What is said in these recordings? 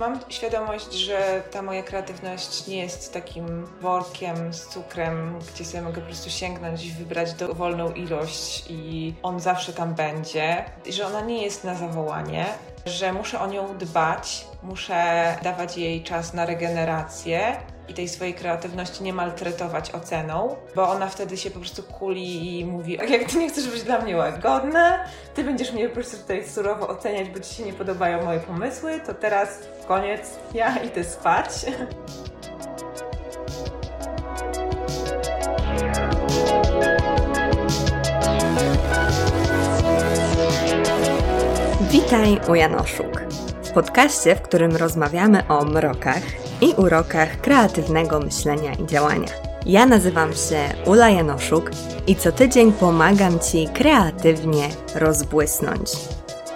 Mam świadomość, że ta moja kreatywność nie jest takim workiem z cukrem, gdzie sobie mogę po prostu sięgnąć i wybrać dowolną ilość i on zawsze tam będzie. Że ona nie jest na zawołanie, że muszę o nią dbać, muszę dawać jej czas na regenerację i tej swojej kreatywności nie maltretować oceną, bo ona wtedy się po prostu kuli i mówi, jak ty nie chcesz być dla mnie łagodna, ty będziesz mnie po prostu tutaj surowo oceniać, bo ci się nie podobają moje pomysły, to teraz koniec, ja idę spać. Witaj u Janoszuk, w podcaście, w którym rozmawiamy o mrokach i urokach kreatywnego myślenia i działania. Ja nazywam się Ula Janoszuk i co tydzień pomagam Ci kreatywnie rozbłysnąć.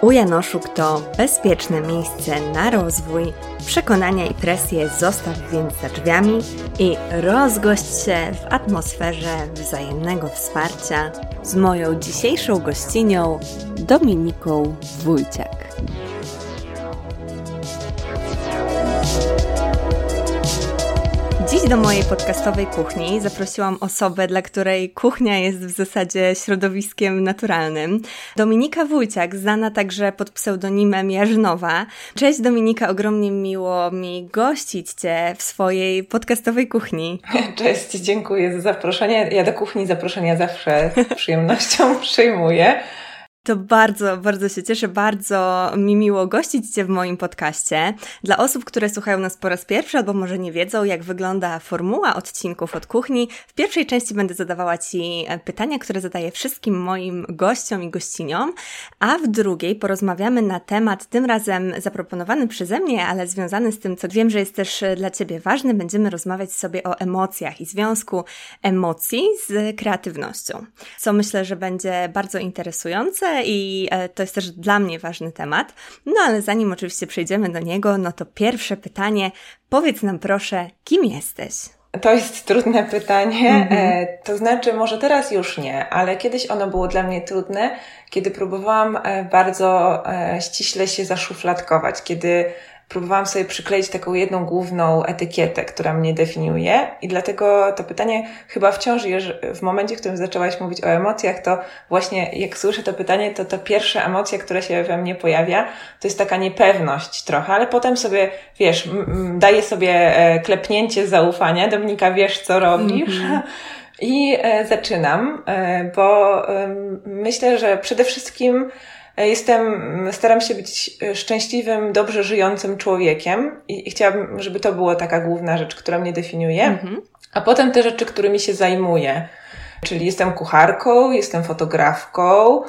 U Janoszuk to bezpieczne miejsce na rozwój, przekonania i presję zostaw więc za drzwiami i rozgość się w atmosferze wzajemnego wsparcia z moją dzisiejszą gościnią Dominiką Wójciak. Do mojej podcastowej kuchni zaprosiłam osobę, dla której kuchnia jest w zasadzie środowiskiem naturalnym. Dominika Wójciak, znana także pod pseudonimem Jarzynowa. Cześć Dominika, ogromnie miło mi gościć Cię w swojej podcastowej kuchni. Cześć, dziękuję za zaproszenie. Ja do kuchni zaproszenia zawsze z przyjemnością przyjmuję. To bardzo, bardzo się cieszę, bardzo mi miło gościć Cię w moim podcaście. Dla osób, które słuchają nas po raz pierwszy albo może nie wiedzą, jak wygląda formuła odcinków od kuchni, w pierwszej części będę zadawała Ci e, pytania, które zadaję wszystkim moim gościom i gościniom, a w drugiej porozmawiamy na temat, tym razem zaproponowany przeze mnie, ale związany z tym, co wiem, że jest też e, dla Ciebie ważne, będziemy rozmawiać sobie o emocjach i związku emocji z kreatywnością, co myślę, że będzie bardzo interesujące i e, to jest też dla mnie ważny temat. No ale zanim oczywiście przejdziemy do niego, no to pierwsze pytanie. Powiedz nam proszę, kim jesteś? To jest trudne pytanie. Mm -hmm. To znaczy, może teraz już nie, ale kiedyś ono było dla mnie trudne, kiedy próbowałam e, bardzo ściśle się zaszufladkować, kiedy próbowałam sobie przykleić taką jedną główną etykietę, która mnie definiuje i dlatego to pytanie chyba wciąż jest w momencie, w którym zaczęłaś mówić o emocjach, to właśnie jak słyszę to pytanie, to ta pierwsza emocja, która się we mnie pojawia, to jest taka niepewność trochę, ale potem sobie, wiesz, daję sobie e, klepnięcie zaufania, Dominika, wiesz co robisz? Mm -hmm. I e, zaczynam, e, bo myślę, że przede wszystkim jestem, staram się być e, szczęśliwym, dobrze żyjącym człowiekiem i, i chciałabym, żeby to była taka główna rzecz, która mnie definiuje. Mhm. A potem te rzeczy, którymi się zajmuję. Czyli jestem kucharką, jestem fotografką.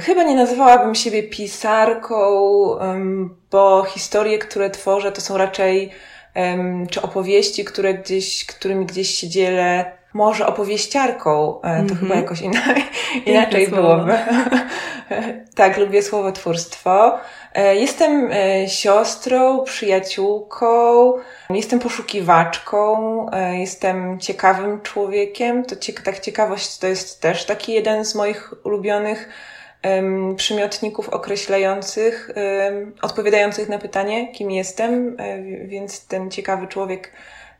Chyba nie nazywałabym siebie pisarką, um, bo historie, które tworzę, to są raczej um, czy opowieści, które gdzieś, którymi gdzieś się dzielę, może opowieściarką, e, to mm -hmm. chyba jakoś inaczej, byłoby. tak, lubię słowotwórstwo. E, jestem e, siostrą, przyjaciółką, jestem poszukiwaczką, jestem ciekawym człowiekiem. To ciek tak ciekawość to jest też taki jeden z moich ulubionych um, przymiotników określających, um, odpowiadających na pytanie, kim jestem, więc ten ciekawy człowiek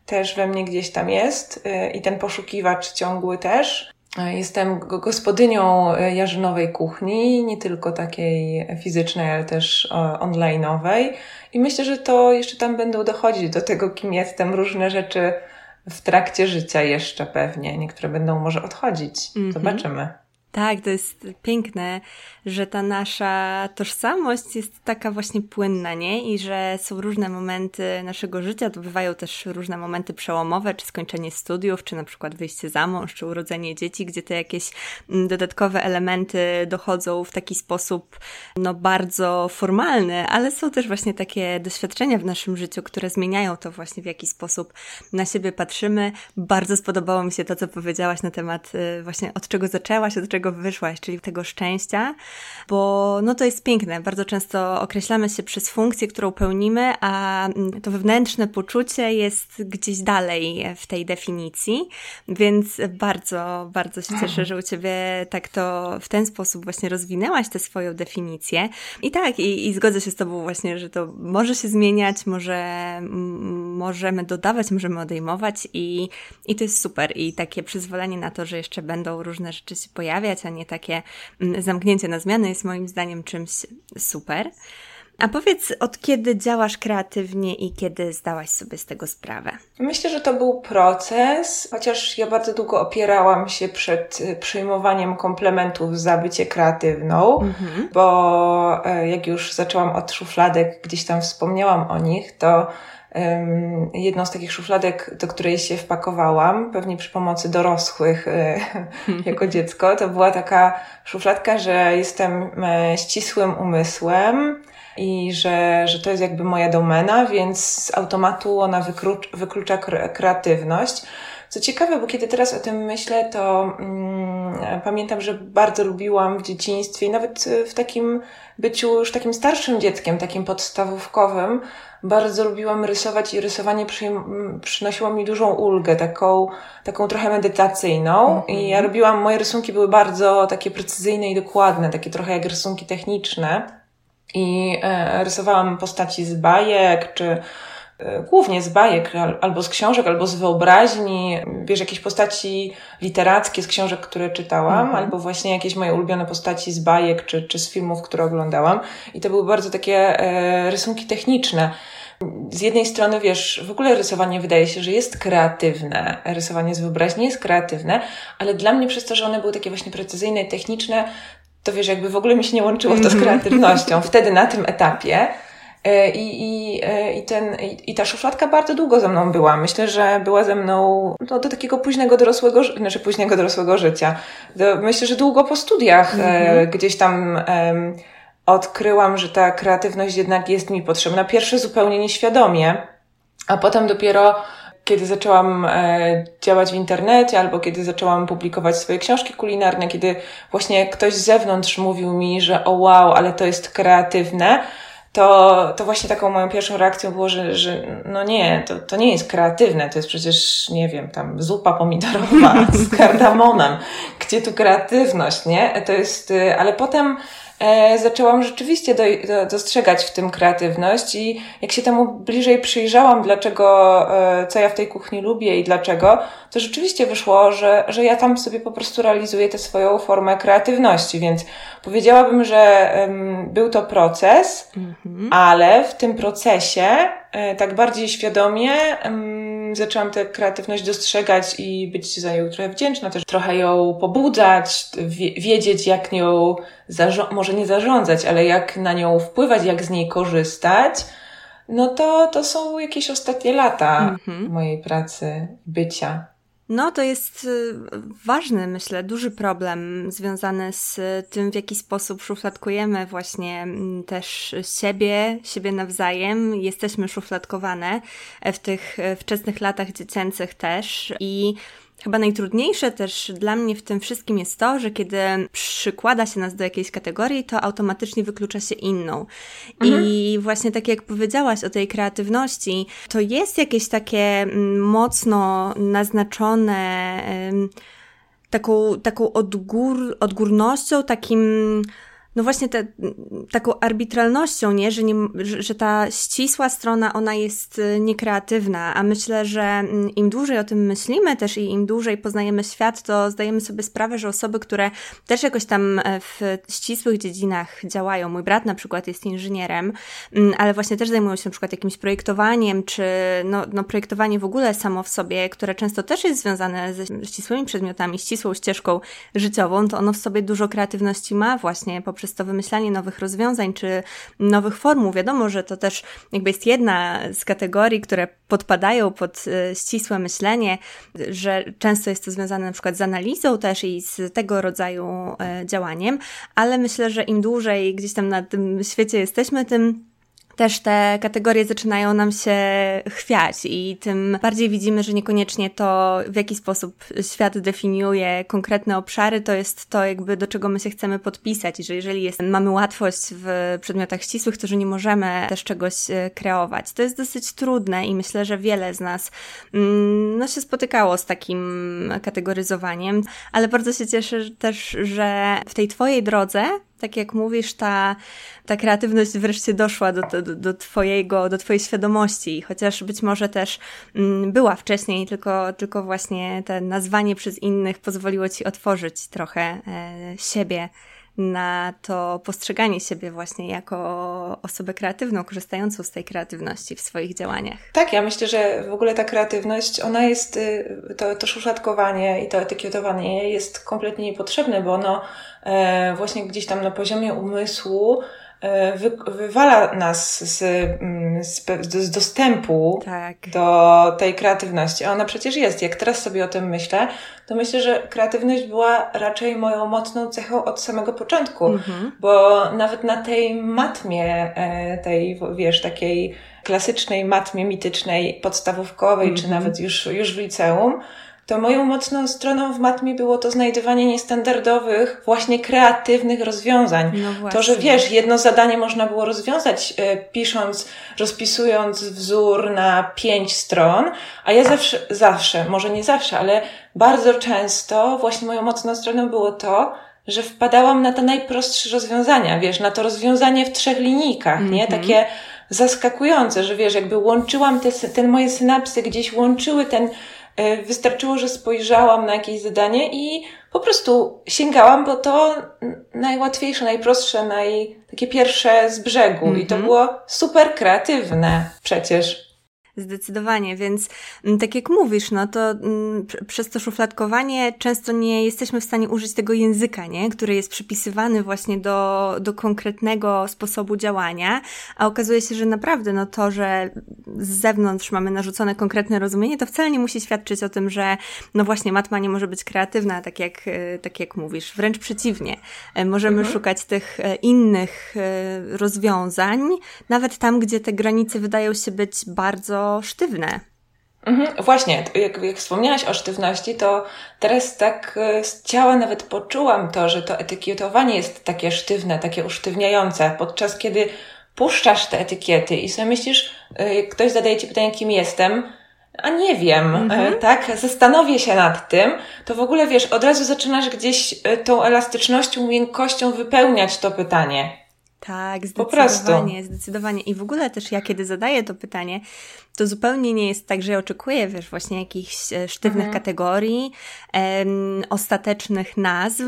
też we mnie gdzieś tam jest y, i ten poszukiwacz ciągły też. Jestem gospodynią y, jarzynowej kuchni, nie tylko takiej fizycznej, ale też online'owej. I myślę, że to jeszcze tam będą dochodzić do tego, kim jestem. Różne rzeczy w trakcie życia jeszcze pewnie. Niektóre będą może odchodzić. Mm -hmm. Zobaczymy. Tak, to jest piękne, że ta nasza tożsamość jest taka właśnie płynna, nie? I że są różne momenty naszego życia, to bywają też różne momenty przełomowe, czy skończenie studiów, czy na przykład wyjście za mąż, czy urodzenie dzieci, gdzie te jakieś mm, dodatkowe elementy dochodzą w taki sposób, no bardzo formalny, ale są też właśnie takie doświadczenia w naszym życiu, które zmieniają to właśnie, w jaki sposób na siebie patrzymy. Bardzo spodobało mi się to, co powiedziałaś na temat y, właśnie od czego zaczęłaś, od czego którego wyszłaś, czyli tego szczęścia, bo no to jest piękne. Bardzo często określamy się przez funkcję, którą pełnimy, a mm, to wewnętrzne poczucie jest gdzieś dalej w tej definicji, więc bardzo, bardzo się cieszę, że u Ciebie tak to w ten sposób właśnie rozwinęłaś tę swoją definicję. I tak, i, i zgodzę się z Tobą właśnie, że to może się zmieniać, może możemy dodawać, możemy odejmować i, i to jest super. I takie przyzwolenie na to, że jeszcze będą różne rzeczy się pojawiać, a nie takie mm, zamknięcie na zmiany jest moim zdaniem czymś super. A powiedz, od kiedy działasz kreatywnie i kiedy zdałaś sobie z tego sprawę? Myślę, że to był proces, chociaż ja bardzo długo opierałam się przed y, przyjmowaniem komplementów za bycie kreatywną, mhm. bo e, jak już zaczęłam od szufladek, gdzieś tam wspomniałam o nich, to jedną z takich szufladek, do której się wpakowałam, pewnie przy pomocy dorosłych e, jako dziecko, to była taka szufladka, że jestem e, ścisłym umysłem i że, że to jest jakby moja domena, więc z automatu ona wyklucza, wyklucza kreatywność. Co ciekawe, bo kiedy teraz o tym myślę, to mm, pamiętam, że bardzo lubiłam w dzieciństwie, nawet w takim byciu już takim starszym dzieckiem, takim podstawówkowym, bardzo lubiłam rysować i rysowanie przy, przynosiło mi dużą ulgę, taką, taką trochę medytacyjną. Mm -hmm. I ja robiłam, moje rysunki były bardzo takie precyzyjne i dokładne, takie trochę jak rysunki techniczne. I e, rysowałam postaci z bajek, czy e, głównie z bajek, albo z książek, albo z wyobraźni, wiesz, jakieś postaci literackie z książek, które czytałam, mhm. albo właśnie jakieś moje ulubione postaci z bajek, czy, czy z filmów, które oglądałam. I to były bardzo takie e, rysunki techniczne. Z jednej strony, wiesz, w ogóle rysowanie wydaje się, że jest kreatywne, rysowanie z wyobraźni jest kreatywne, ale dla mnie przez to, że one były takie właśnie precyzyjne i techniczne, to wiesz, jakby w ogóle mi się nie łączyło to z mhm. kreatywnością. Wtedy na tym etapie. E, I, i, e, i, ten, i, ta szufladka bardzo długo ze mną była. Myślę, że była ze mną no, do takiego późnego dorosłego, znaczy późnego dorosłego życia. Do, myślę, że długo po studiach mm-hmm. gdzieś tam odkryłam, że ta kreatywność jednak jest mi potrzebna. Pierwsze zupełnie nieświadomie, a potem dopiero kiedy zaczęłam e, działać w internecie, albo kiedy zaczęłam publikować swoje książki kulinarne, kiedy właśnie ktoś z zewnątrz mówił mi, że o wow, ale to jest kreatywne, to, to właśnie taką moją pierwszą reakcją było, że, że no nie, to, to nie jest kreatywne, to jest przecież, nie wiem, tam zupa pomidorowa z kardamonem. Gdzie tu kreatywność, nie? To jest, y, ale potem e, zaczęłam rzeczywiście do, do, dostrzegać w tym kreatywność i jak się temu bliżej przyjrzałam, dlaczego, e, co ja w tej kuchni lubię i dlaczego, to rzeczywiście wyszło, że, że ja tam sobie po prostu realizuję tę swoją formę kreatywności, więc powiedziałabym, że był to proces, mhm. ale w tym procesie tak bardziej świadomie zaczęłam tę kreatywność dostrzegać i być za nią trochę wdzięczna, też trochę ją pobudzać, wiedzieć jak nią, może nie zarządzać, ale jak na nią wpływać, jak z niej korzystać, no to, to są jakieś ostatnie lata mhm. mojej pracy, bycia. No, to jest y, ważny, myślę, duży problem związany z tym, w jaki sposób szufladkujemy właśnie mm, też siebie, siebie nawzajem. Jesteśmy szufladkowane w tych wczesnych latach dziecięcych też i Chyba najtrudniejsze też dla mnie w tym wszystkim jest to, że kiedy przykłada się nas do jakiejś kategorii, to automatycznie wyklucza się inną. Mhm. I właśnie tak jak powiedziałaś o tej kreatywności, to jest jakieś takie mm, mocno naznaczone taką, taką odgór, odgórnością, takim no właśnie te, taką arbitralnością, nie? Że, nie, że, ta ścisła strona, ona jest y, niekreatywna, a myślę, że mm, im dłużej o tym myślimy też i im dłużej poznajemy świat, to zdajemy sobie sprawę, że osoby, które też jakoś tam e, w ścisłych dziedzinach działają, mój brat na przykład jest inżynierem, mm, ale właśnie też zajmują się na przykład jakimś projektowaniem, czy no, no projektowanie w ogóle samo w sobie, które często też jest związane ze ścisłymi przedmiotami, ścisłą ścieżką życiową, to ono w sobie dużo kreatywności ma właśnie poprzez przez to wymyślanie nowych rozwiązań czy nowych formuł. Wiadomo, że to też jakby jest jedna z kategorii, które podpadają pod e, ścisłe myślenie, że często jest to związane na przykład z analizą też i z tego rodzaju e, działaniem, ale myślę, że im dłużej gdzieś tam na tym świecie jesteśmy, tym też te kategorie zaczynają nam się chwiać i tym bardziej widzimy, że niekoniecznie to, w jaki sposób świat definiuje konkretne obszary, to jest to jakby do czego my się chcemy podpisać i że jeżeli jest, mamy łatwość w przedmiotach ścisłych, to że nie możemy też czegoś e, kreować. To jest dosyć trudne i myślę, że wiele z nas mm, no, się spotykało z takim kategoryzowaniem, ale bardzo się cieszę też, że w tej Twojej drodze tak jak mówisz, ta, ta kreatywność wreszcie doszła do, do, do, twojego, do twojej świadomości, chociaż być może też mm, była wcześniej, tylko, tylko właśnie te nazwanie przez innych pozwoliło ci otworzyć trochę e, siebie na to postrzeganie siebie właśnie jako osobę kreatywną, korzystającą z tej kreatywności w swoich działaniach. Tak, ja myślę, że w ogóle ta kreatywność, ona jest, y, to, to szufladkowanie i to etykietowanie jest kompletnie niepotrzebne, bo ono e, właśnie gdzieś tam na poziomie umysłu wy, wywala nas z, mm, z, z dostępu tak. do tej kreatywności. A ona przecież jest. Jak teraz sobie o tym myślę, to myślę, że kreatywność była raczej moją mocną cechą od samego początku, mhm. bo nawet na tej matmie, e, tej, wiesz, takiej klasycznej matmie mitycznej, podstawówkowej, czy mhm. nawet już, już w liceum, to moją mocną stroną w matmie było to znajdywanie niestandardowych, właśnie kreatywnych rozwiązań. No to, że wiesz, jedno zadanie można było rozwiązać e, pisząc, rozpisując wzór na pięć stron, a ja zawsze, zawsze, może nie zawsze, ale bardzo często właśnie moją mocną stroną było to, że wpadałam na te najprostsze rozwiązania, wiesz, na to rozwiązanie w trzech linijkach, mm -hmm. nie? Mhm. Takie zaskakujące, że wiesz, jakby łączyłam te, te moje synapsy gdzieś łączyły ten wystarczyło, że spojrzałam na jakieś zadanie i po prostu sięgałam, bo to najłatwiejsze, najprostsze, naj, takie pierwsze z brzegu. Mm -hmm. I to mhm. było super kreatywne przecież. Zdecydowanie, więc mm, tak jak mówisz, no to mm, przez to szufladkowanie często nie jesteśmy w stanie użyć tego języka, nie? który jest przypisywany właśnie do, do konkretnego sposobu działania, a okazuje się, że naprawdę no to, że z zewnątrz mamy narzucone konkretne rozumienie, to wcale nie musi świadczyć o tym, że no właśnie matma nie może być kreatywna, tak jak, e, tak jak mówisz. Wręcz przeciwnie. E, możemy mhm. szukać tych e, innych rozwiązań, nawet tam, gdzie te granice wydają się być bardzo sztywne. Mhm, właśnie, jak, jak wspomniałaś o sztywności, to teraz tak e, z ciała nawet poczułam to, że to etykietowanie jest takie sztywne, takie usztywniające, podczas kiedy puszczasz te etykiety i sobie myślisz, e, jak ktoś zadaje ci pytanie, kim jestem, a nie wiem, e, mhm. tak, zastanowię się nad tym, to w ogóle wiesz, od razu zaczynasz gdzieś tą elastycznością, miękkością wypełniać to pytanie. Tak, zdecydowanie, zdecydowanie. I w ogóle też ja, kiedy zadaję to pytanie, to zupełnie nie jest tak, że ja oczekuję, wiesz, właśnie jakichś e, sztywnych mhm. kategorii, em, ostatecznych nazw.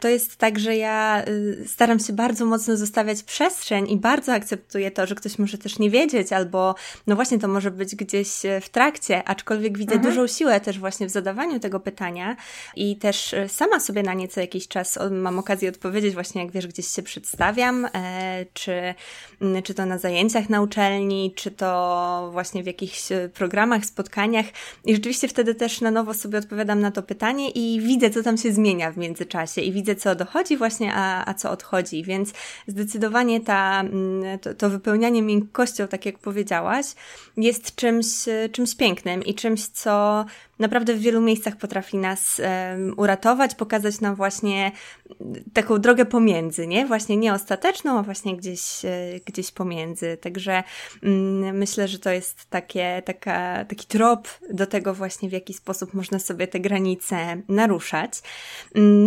To jest tak, że ja y, staram się bardzo mocno zostawiać przestrzeń i bardzo akceptuję to, że ktoś może też nie wiedzieć, albo no właśnie to może być gdzieś e, w trakcie, aczkolwiek widzę mhm. dużą siłę też właśnie w zadawaniu tego pytania i też e, sama sobie na nie co jakiś czas mam okazję odpowiedzieć właśnie, jak wiesz, gdzieś się przedstawiam, e, czy, czy to na zajęciach na uczelni, czy to właśnie w jakichś e, programach, spotkaniach. I rzeczywiście wtedy też na nowo sobie odpowiadam na to pytanie i widzę, co tam się zmienia w międzyczasie i widzę, co dochodzi właśnie, a, a co odchodzi, więc zdecydowanie ta, mm, to, to wypełnianie miękkością, tak jak powiedziałaś, jest czymś, e, czymś pięknym i czymś, co naprawdę w wielu miejscach potrafi nas um, uratować, pokazać nam właśnie taką drogę pomiędzy, nie? Właśnie nie ostateczną, a właśnie gdzieś, e, gdzieś pomiędzy. Także mm, myślę, że to jest takie, taka, taki trop do tego właśnie, w jaki sposób można sobie te granice naruszać.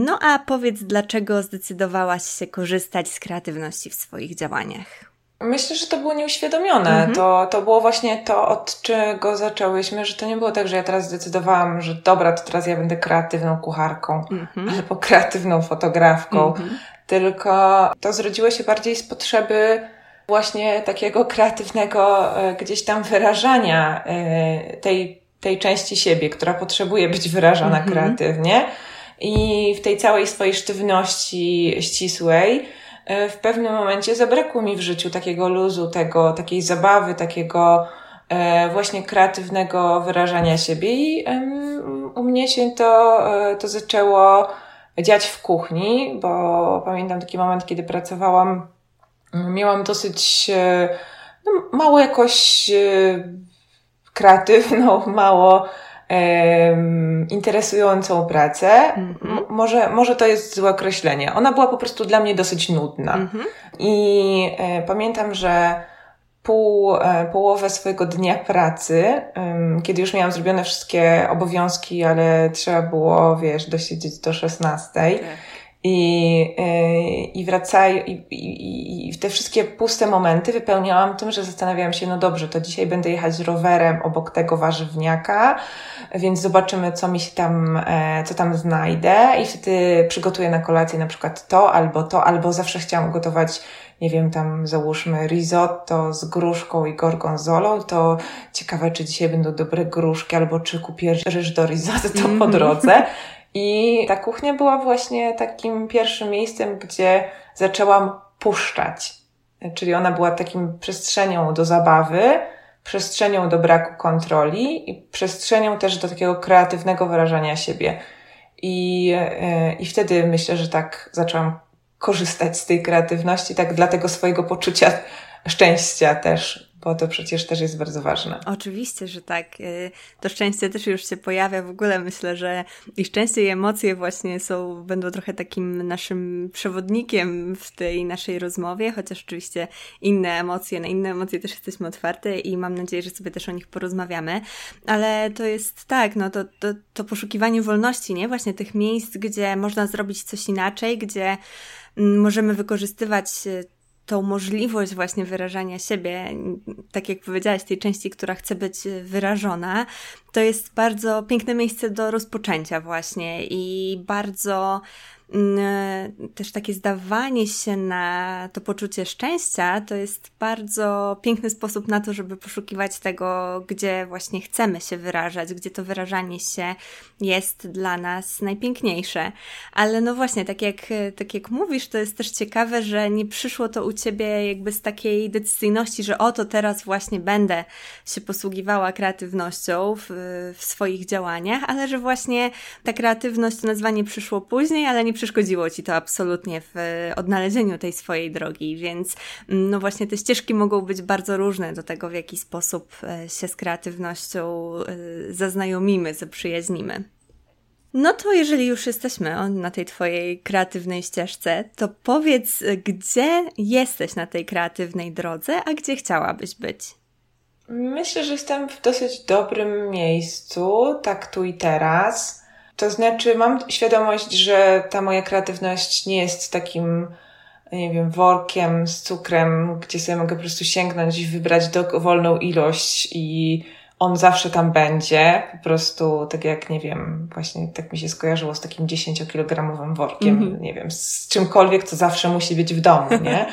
No a powiedz, dlaczego zdecydowałaś się korzystać z kreatywności w swoich działaniach? Myślę, że to było nieuświadomione. Mhm. To, to było właśnie to, od czego zaczęłyśmy, że to nie było tak, że ja teraz zdecydowałam, że dobra, to teraz ja będę kreatywną kucharką mhm. albo kreatywną fotografką. Mhm. Tylko to zrodziło się bardziej z potrzeby właśnie takiego kreatywnego e, gdzieś tam wyrażania e, tej, tej części siebie, która potrzebuje być wyrażana mhm. kreatywnie. I w tej całej swojej sztywności ścisłej, w pewnym momencie zabrakło mi w życiu takiego luzu, tego, takiej zabawy, takiego e, właśnie kreatywnego wyrażania siebie i u mnie się to, e, to zaczęło dziać w kuchni, bo pamiętam taki moment, kiedy pracowałam, miałam dosyć no, mało jakoś e, kreatywną, mało interesującą pracę. Mm-hmm. Może, może to jest złe określenie. Ona była po prostu dla mnie dosyć nudna. Mm-hmm. I e, pamiętam, że pół, e, połowę swojego dnia pracy, kiedy już miałam zrobione wszystkie obowiązki, ale trzeba było, wiesz, dosiedzieć do 16. I, e, i wracają, i, i, i te wszystkie puste momenty wypełniałam tym, że zastanawiałam się, no dobrze, to dzisiaj będę jechać rowerem obok tego warzywniaka, więc zobaczymy, co mi się tam, e, co tam znajdę i wtedy przygotuję na kolację na przykład to albo to, albo zawsze chciałam gotować nie wiem, tam załóżmy risotto z gruszką i gorgonzolą, to ciekawe, czy dzisiaj będą dobre gruszki, albo czy kupię ryż do risotto po mhm. drodze. I ta kuchnia była właśnie takim pierwszym miejscem, gdzie zaczęłam puszczać. Czyli ona była takim przestrzenią do zabawy, przestrzenią do braku kontroli i przestrzenią też do takiego kreatywnego wyrażania siebie. I, e, i wtedy myślę, że tak zaczęłam korzystać z tej kreatywności, tak dla tego swojego poczucia szczęścia też, bo to przecież też jest bardzo ważne. Oczywiście, że tak. Y, to szczęście też już się pojawia. W ogóle myślę, że i szczęście i emocje właśnie są, będą trochę takim naszym przewodnikiem w tej naszej rozmowie, chociaż oczywiście inne emocje, na inne emocje też jesteśmy otwarte i mam nadzieję, że sobie też o nich porozmawiamy. Ale to jest tak, no to, to, to poszukiwanie wolności, nie? Właśnie tych miejsc, gdzie można zrobić coś inaczej, gdzie mm, możemy wykorzystywać y, tą możliwość właśnie wyrażania siebie, tak jak powiedziałaś, tej części, która chce być wyrażona, to jest bardzo piękne miejsce do rozpoczęcia właśnie i bardzo też takie zdawanie się na to poczucie szczęścia to jest bardzo piękny sposób na to, żeby poszukiwać tego, gdzie właśnie chcemy się wyrażać, gdzie to wyrażanie się jest dla nas najpiękniejsze. Ale no właśnie, tak jak, tak jak mówisz, to jest też ciekawe, że nie przyszło to u ciebie jakby z takiej decyzyjności, że oto teraz właśnie będę się posługiwała kreatywnością w, w swoich działaniach, ale że właśnie ta kreatywność, to nazwanie przyszło później, ale nie przeszkodziło ci to absolutnie w odnalezieniu tej swojej drogi, więc mm, no właśnie te ścieżki mogą być bardzo różne do tego, w jaki sposób e, się z kreatywnością e, zaznajomimy, zaprzyjaźnimy. No to jeżeli już jesteśmy na tej Twojej kreatywnej ścieżce, to powiedz, gdzie jesteś na tej kreatywnej drodze, a gdzie chciałabyś być? Myślę, że jestem w dosyć dobrym miejscu, tak tu i teraz. To znaczy, mam świadomość, że ta moja kreatywność nie jest takim, nie wiem, workiem z cukrem, gdzie sobie mogę po prostu sięgnąć i wybrać dowolną ilość i on zawsze tam będzie. Po prostu, tak jak, nie wiem, właśnie tak mi się skojarzyło z takim 10-kilogramowym workiem, mm -hmm. nie wiem, z czymkolwiek, co zawsze musi być w domu, nie?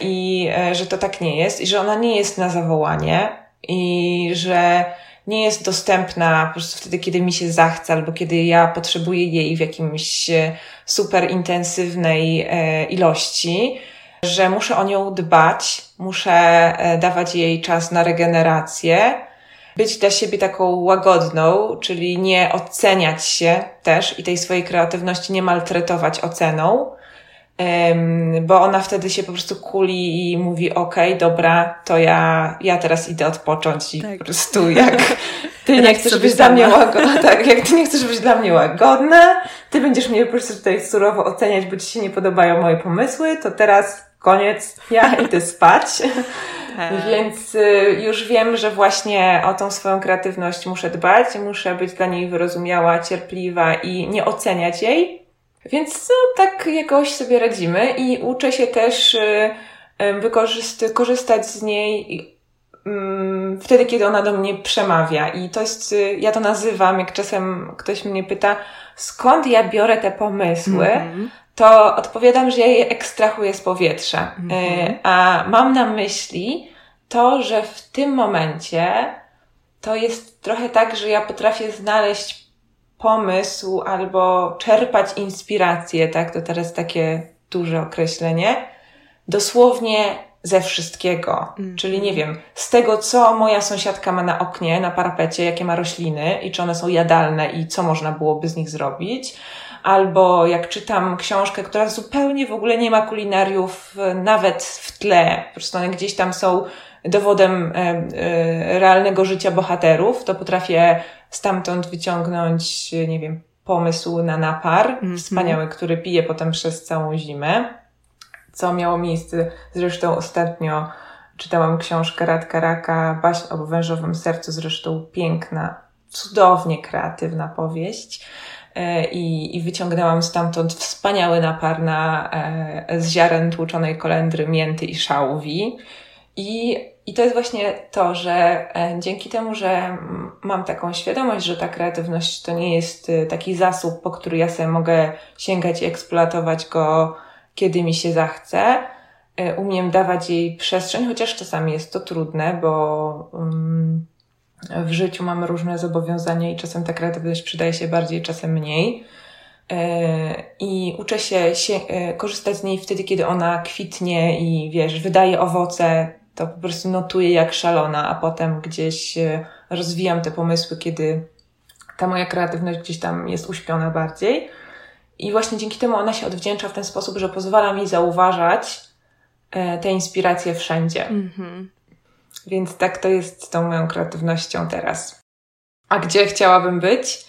I e, że to tak nie jest i że ona nie jest na zawołanie i że nie jest dostępna po prostu wtedy, kiedy mi się zachce, albo kiedy ja potrzebuję jej w jakimś e, super intensywnej e, ilości, że muszę o nią dbać, muszę e, dawać jej czas na regenerację, być dla siebie taką łagodną, czyli nie oceniać się też i tej swojej kreatywności nie maltretować oceną, bo ona wtedy się po prostu kuli i mówi, okej, okay, dobra, to ja, ja teraz idę odpocząć i tak. po prostu jak ty nie chcesz być dla mnie łagodna, tak, jak ty nie chcesz być dla mnie łagodna, ty będziesz mnie po prostu tutaj surowo oceniać, bo ci się nie podobają moje pomysły, to teraz koniec, ja idę spać. Tak. Więc y, już wiem, że właśnie o tą swoją kreatywność muszę dbać, muszę być dla niej wyrozumiała, cierpliwa i nie oceniać jej, więc no, tak jakoś sobie radzimy i uczę się też y, wykorzystać korzystać z niej mm, wtedy, kiedy ona do mnie przemawia. I to jest, y, ja to nazywam, jak czasem ktoś mnie pyta, skąd ja biorę te pomysły, mm-hmm. to odpowiadam, że ja je ekstrahuję z powietrza. Mm-hmm. A mam na myśli to, że w tym momencie to jest trochę tak, że ja potrafię znaleźć pomysł albo czerpać inspirację, tak, to teraz takie duże określenie, dosłownie ze wszystkiego. Mm. Czyli nie wiem, z tego, co moja sąsiadka ma na oknie, na parapecie, jakie ma rośliny i czy one są jadalne i co można byłoby z nich zrobić. Albo jak czytam książkę, która zupełnie w ogóle nie ma kulinariów nawet w tle, po prostu one gdzieś tam są dowodem realnego życia bohaterów, to potrafię stamtąd wyciągnąć, nie wiem, pomysł na napar mm -hmm. wspaniały, który pije potem przez całą zimę, co miało miejsce zresztą ostatnio czytałam książkę Radka Raka, baśń o wężowym sercu, zresztą piękna, cudownie kreatywna powieść. E, I, I wyciągnęłam stamtąd wspaniały napar na, e, z ziaren tłuczonej kolendry, mięty i szałwi. I, I to jest właśnie to, że e, dzięki temu, że mam taką świadomość, że ta kreatywność to nie jest taki zasób, po który ja sobie mogę sięgać i eksploatować go, kiedy mi się zachce, umiem dawać jej przestrzeń, chociaż czasami jest to trudne, bo. Um, w życiu mamy różne zobowiązania i czasem ta kreatywność przydaje się bardziej, czasem mniej. E, I uczę się, się e, korzystać z niej wtedy, kiedy ona kwitnie i wiesz, wydaje owoce, to po prostu notuję jak szalona, a potem gdzieś e, rozwijam te pomysły, kiedy ta moja kreatywność gdzieś tam jest uśpiona bardziej. I właśnie dzięki temu ona się odwdzięcza w ten sposób, że pozwala mi zauważać te inspiracje wszędzie. Mm -hmm. Więc tak to jest z tą moją kreatywnością teraz. A gdzie chciałabym być?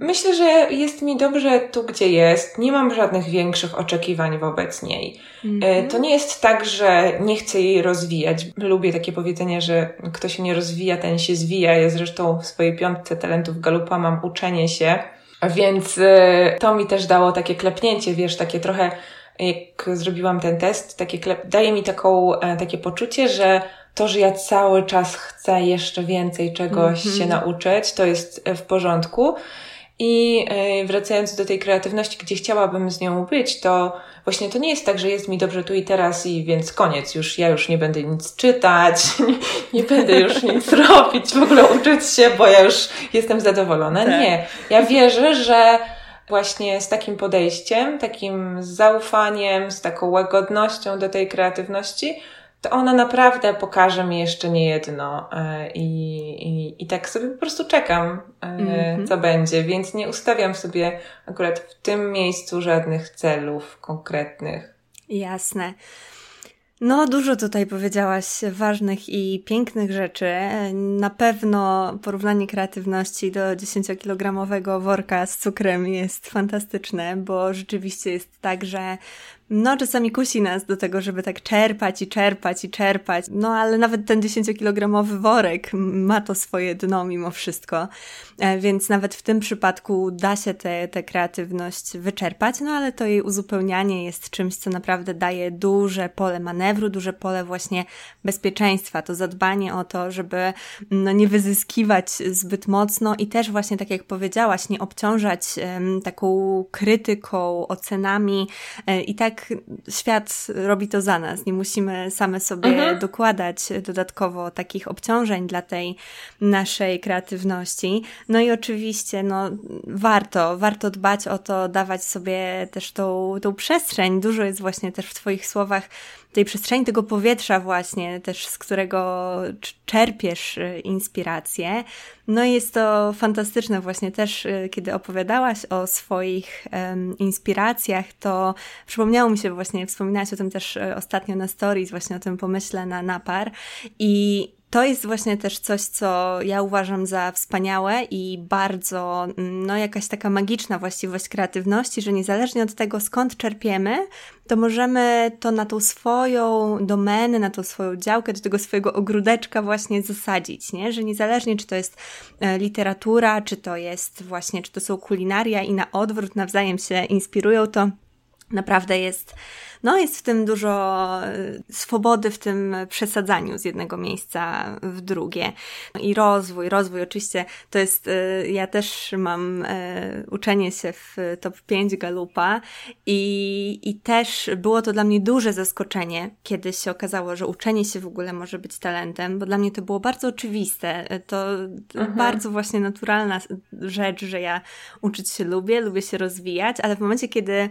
Myślę, że jest mi dobrze tu, gdzie jest. Nie mam żadnych większych oczekiwań wobec niej. Mm-hmm. To nie jest tak, że nie chcę jej rozwijać. Lubię takie powiedzenie, że kto się nie rozwija, ten się zwija. Ja zresztą w swojej piątce talentów Galupa mam uczenie się, więc e, to mi też dało takie klepnięcie, wiesz, takie trochę jak zrobiłam ten test, takie klep, daje mi taką, e, takie poczucie, że to, że ja cały czas chcę jeszcze więcej czegoś mm -hmm. się nauczyć, to jest w porządku. I e, wracając do tej kreatywności, gdzie chciałabym z nią być, to właśnie to nie jest tak, że jest mi dobrze tu i teraz i więc koniec, już ja już nie będę nic czytać, nie, nie będę już nic robić, w ogóle uczyć się, bo ja już jestem zadowolona. Tak. Nie. Ja wierzę, że właśnie z takim podejściem, takim zaufaniem, z taką łagodnością do tej kreatywności, to ona naprawdę pokaże mi jeszcze nie jedno e, i, i, i tak sobie po prostu czekam, mm-hmm. co będzie, więc nie ustawiam sobie akurat w tym miejscu żadnych celów konkretnych. Jasne. No, dużo tutaj powiedziałaś ważnych i pięknych rzeczy. Na pewno porównanie kreatywności do 10-kilogramowego worka z cukrem jest fantastyczne, bo rzeczywiście jest tak, że no, czasami kusi nas do tego, żeby tak czerpać i czerpać i czerpać. No, ale nawet ten 10-kilogramowy worek ma to swoje dno mimo wszystko. E, więc nawet w tym przypadku da się tę kreatywność wyczerpać, no ale to jej uzupełnianie jest czymś, co naprawdę daje duże pole manewru, duże pole właśnie bezpieczeństwa. To zadbanie o to, żeby no, nie wyzyskiwać zbyt mocno i też właśnie, tak jak powiedziałaś, nie obciążać um, taką krytyką, ocenami e, i tak świat robi to za nas. Nie musimy same sobie mhm. dokładać dodatkowo takich obciążeń dla tej naszej kreatywności. No i oczywiście, no, warto, warto dbać o to, dawać sobie też tą, tą przestrzeń. Dużo jest właśnie też w Twoich słowach tej przestrzeni, tego powietrza właśnie, też z którego czerpiesz y, inspirację. No i jest to fantastyczne właśnie też, y, kiedy opowiadałaś o swoich um, inspiracjach, to przypomniało mi się właśnie, wspominałaś o tym też y, ostatnio na stories, właśnie o tym pomyśle na napar i to jest właśnie też coś, co ja uważam za wspaniałe i bardzo, mm, no, jakaś taka magiczna właściwość kreatywności, że niezależnie od tego, skąd czerpiemy, to możemy to na tą swoją domenę, na tą swoją działkę, do tego swojego ogródeczka właśnie zasadzić, nie? Że niezależnie, czy to jest e, literatura, czy to jest właśnie, czy to są kulinaria i na odwrót nawzajem się inspirują, to naprawdę jest no jest w tym dużo y, swobody w tym przesadzaniu z jednego miejsca w drugie. I rozwój, rozwój oczywiście to jest, y, ja też mam y, uczenie się w top 5 Galupa i, i też było to dla mnie duże zaskoczenie, kiedy się okazało, że uczenie się w ogóle może być talentem, bo dla mnie to było bardzo oczywiste. To mhm. bardzo właśnie naturalna rzecz, że ja uczyć się lubię, lubię się rozwijać, ale w momencie, kiedy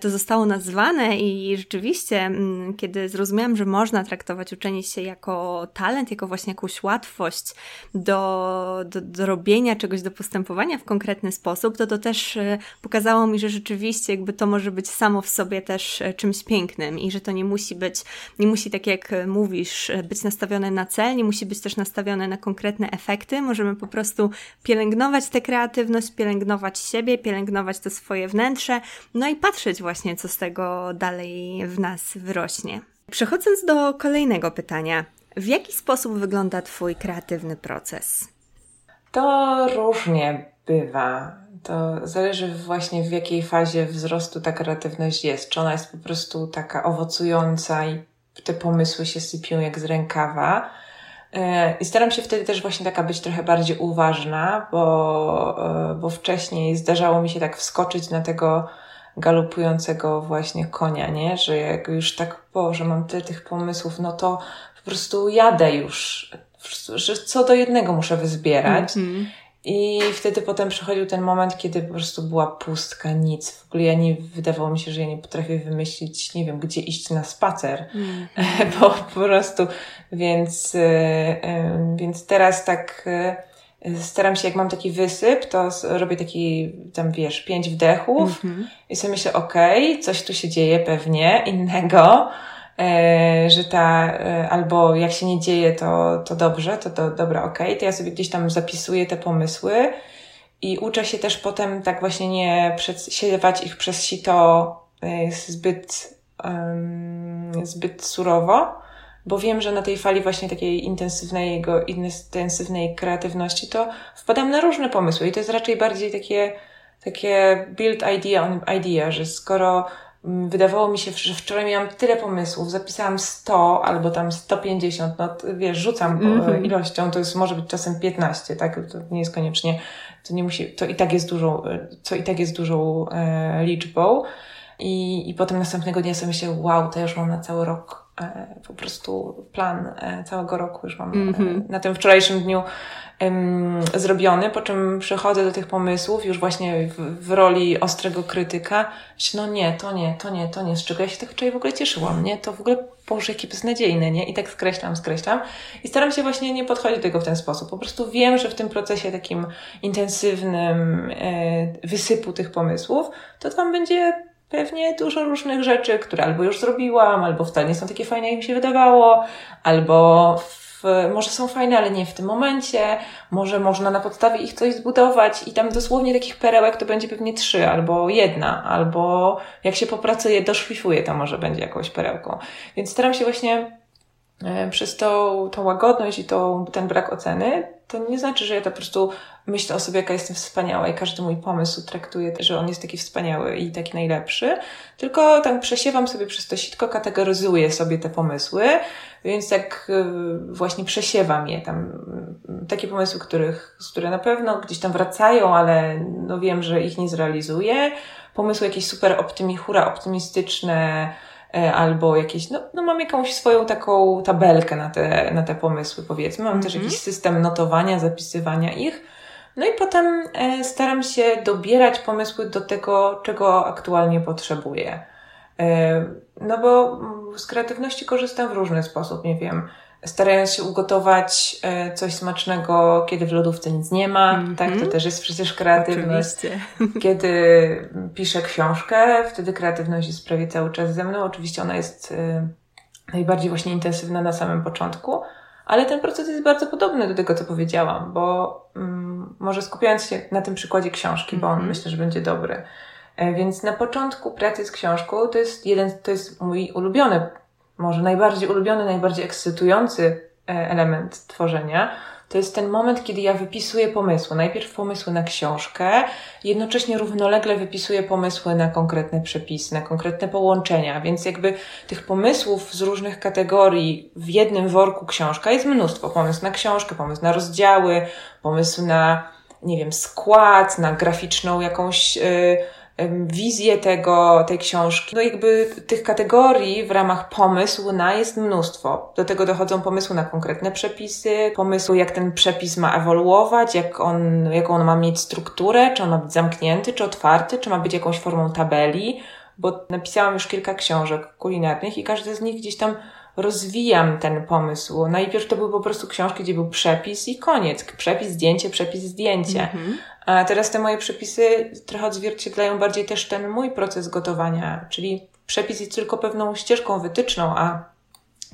to to zostało nazwane i rzeczywiście, mm, kiedy zrozumiałam, że można traktować uczenie się jako talent, jako właśnie jakąś łatwość do, do, do robienia czegoś, do postępowania w konkretny sposób, to to też e, pokazało mi, że rzeczywiście jakby to może być samo w sobie też e, czymś pięknym i że to nie musi być, nie musi tak jak mówisz, być nastawione na cel, nie musi być też nastawione na konkretne efekty. Możemy po prostu pielęgnować tę kreatywność, pielęgnować siebie, pielęgnować to swoje wnętrze, no i patrzeć właśnie, co z tego dalej w nas wyrośnie. Przechodząc do kolejnego pytania. W jaki sposób wygląda Twój kreatywny proces? To różnie bywa. To zależy właśnie w jakiej fazie wzrostu ta kreatywność jest. Czy ona jest po prostu taka owocująca i te pomysły się sypią jak z rękawa. E, I staram się wtedy też właśnie taka być trochę bardziej uważna, bo, e, bo wcześniej zdarzało mi się tak wskoczyć na tego galopującego właśnie konia, nie? Że jak już tak, po, że mam tyle tych pomysłów, no to po prostu jadę już, że co do jednego muszę wyzbierać. Mm -hmm. I wtedy potem przychodził ten moment, kiedy po prostu była pustka, nic. W ogóle ja nie, wydawało mi się, że ja nie potrafię wymyślić, nie wiem, gdzie iść na spacer, mm. bo po prostu, więc, e, więc teraz tak e, staram się, jak mam taki wysyp, to robię taki, tam wiesz, pięć wdechów mm -hmm. i sobie myślę, okej, okay, coś tu się dzieje pewnie innego, e, że ta, e, albo jak się nie dzieje, to, to dobrze, to, to dobra, okej, okay, to ja sobie gdzieś tam zapisuję te pomysły i uczę się też potem tak właśnie nie siewać ich przez sito e, zbyt, um, zbyt surowo, bo wiem, że na tej fali właśnie takiej intensywnej, jego intensywnej kreatywności to wpadam na różne pomysły i to jest raczej bardziej takie, takie build idea on idea, że skoro mm, wydawało mi się, że wczoraj miałam tyle pomysłów, zapisałam 100 albo tam 150, no wiesz, rzucam mm -hmm. ilością, to jest może być czasem 15, tak? To nie jest koniecznie, to nie musi, to i tak jest dużą, co i tak jest dużą e, liczbą. I, I potem następnego dnia sobie myślę, wow, to ja już mam na cały rok E, po prostu plan e, całego roku już mam mm -hmm. na tym wczorajszym dniu um, zrobiony, po czym przechodzę do tych pomysłów już właśnie w, w, roli ostrego krytyka. No nie, to nie, to nie, to nie, z czego ja się tak wczoraj w ogóle cieszyłam, nie? To w ogóle, Boże, jakie beznadziejne, nie? I tak skreślam, skreślam. I staram się właśnie nie podchodzić do tego w ten sposób. Po prostu wiem, że w tym procesie takim intensywnym e, wysypu tych pomysłów, to tam będzie pewnie dużo różnych rzeczy, które albo już zrobiłam, albo wcale nie są takie fajne, jak mi się wydawało, albo w, może są fajne, ale nie w tym momencie, może można na podstawie ich coś zbudować i tam dosłownie takich perełek to będzie pewnie trzy, albo jedna, albo jak się popracuje, doszlifuje, to może będzie jakąś perełką. Więc staram się właśnie przez tą, tą łagodność i tą, ten brak oceny to nie znaczy, że ja to po prostu myślę o sobie, jaka jestem wspaniała i każdy mój pomysł traktuję, że on jest taki wspaniały i taki najlepszy, tylko tam przesiewam sobie przez to sitko, kategoryzuję sobie te pomysły, więc tak y, właśnie przesiewam je tam. Takie pomysły, których, które na pewno gdzieś tam wracają, ale no wiem, że ich nie zrealizuję. Pomysły jakieś super optymi, hura optymistyczne, E, albo jakieś, no, no mam jakąś swoją taką tabelkę na te, na te pomysły, powiedzmy. Mam mm -hmm. też mhm. jakiś system notowania, zapisywania ich. No i potem e, staram się dobierać pomysły do tego, czego aktualnie potrzebuję. E, no bo z kreatywności korzystam w różny sposób, nie wiem starając się ugotować e, coś smacznego, kiedy w lodówce nic nie ma, mm -hmm. tak? To też jest przecież kreatywność. Oczywiście. Kiedy piszę książkę, wtedy kreatywność jest prawie cały czas ze mną. Oczywiście ona jest e, najbardziej właśnie intensywna na samym początku, ale ten proces jest bardzo podobny do tego, co powiedziałam, bo um, może skupiając się na tym przykładzie książki, bo on mm -hmm. myślę, że będzie dobry. E, więc na początku pracy z książką to jest jeden, to jest mój ulubiony może najbardziej ulubiony, najbardziej ekscytujący e, element tworzenia, to jest ten moment, kiedy ja wypisuję pomysły. Najpierw pomysły na książkę, jednocześnie równolegle wypisuję pomysły na konkretne przepisy, na konkretne połączenia, więc jakby tych pomysłów z różnych kategorii w jednym worku książka jest mnóstwo. Pomysł na książkę, pomysł na rozdziały, pomysł na, nie wiem, skład, na graficzną jakąś. Yy, wizję tego, tej książki. No jakby tych kategorii w ramach pomysłu na jest mnóstwo. Do tego dochodzą pomysły na konkretne przepisy, pomysły jak ten przepis ma ewoluować, jak on, jaką on ma mieć strukturę, czy on ma być zamknięty, czy otwarty, czy ma być jakąś formą tabeli, bo napisałam już kilka książek kulinarnych i każdy z nich gdzieś tam rozwijam ten pomysł. Najpierw to były po prostu książki, gdzie był przepis i koniec. Przepis, zdjęcie, przepis, zdjęcie. Mhm. A teraz te moje przepisy trochę odzwierciedlają bardziej też ten mój proces gotowania, czyli przepis jest tylko pewną ścieżką wytyczną, a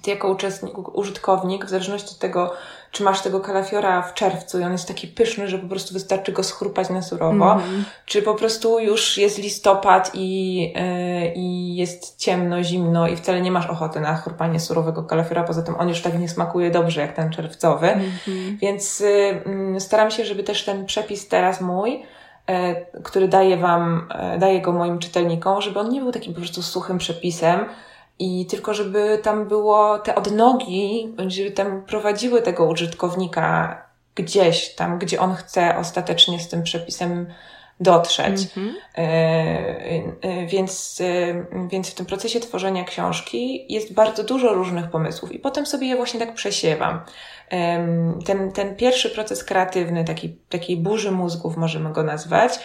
ty jako uczestnik, użytkownik, w zależności od tego, masz tego kalafiora w czerwcu i on jest taki pyszny, że po prostu wystarczy go schrupać na surowo, mm. czy po prostu już jest listopad i, yy, i jest ciemno, zimno i wcale nie masz ochoty na chrupanie surowego kalafiora, poza tym on już tak nie smakuje dobrze jak ten czerwcowy, mm -hmm. więc yy, staram się, żeby też ten przepis teraz mój e, który daję Wam, e, daję go moim czytelnikom, żeby on nie był takim po prostu suchym przepisem, i tylko, żeby tam było te odnogi, żeby tam prowadziły tego użytkownika gdzieś tam, gdzie on chce ostatecznie z tym przepisem dotrzeć. Mm-hmm. Więc, więc w tym procesie tworzenia książki jest bardzo dużo różnych pomysłów i potem sobie je właśnie tak przesiewam. Ten, ten pierwszy proces kreatywny, taki, takiej burzy mózgów możemy go nazwać,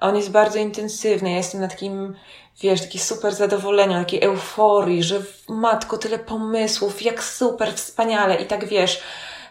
on jest bardzo intensywny. Ja jestem na takim wiesz, takie super zadowolenia, takiej euforii, że matko, tyle pomysłów, jak super, wspaniale i tak wiesz,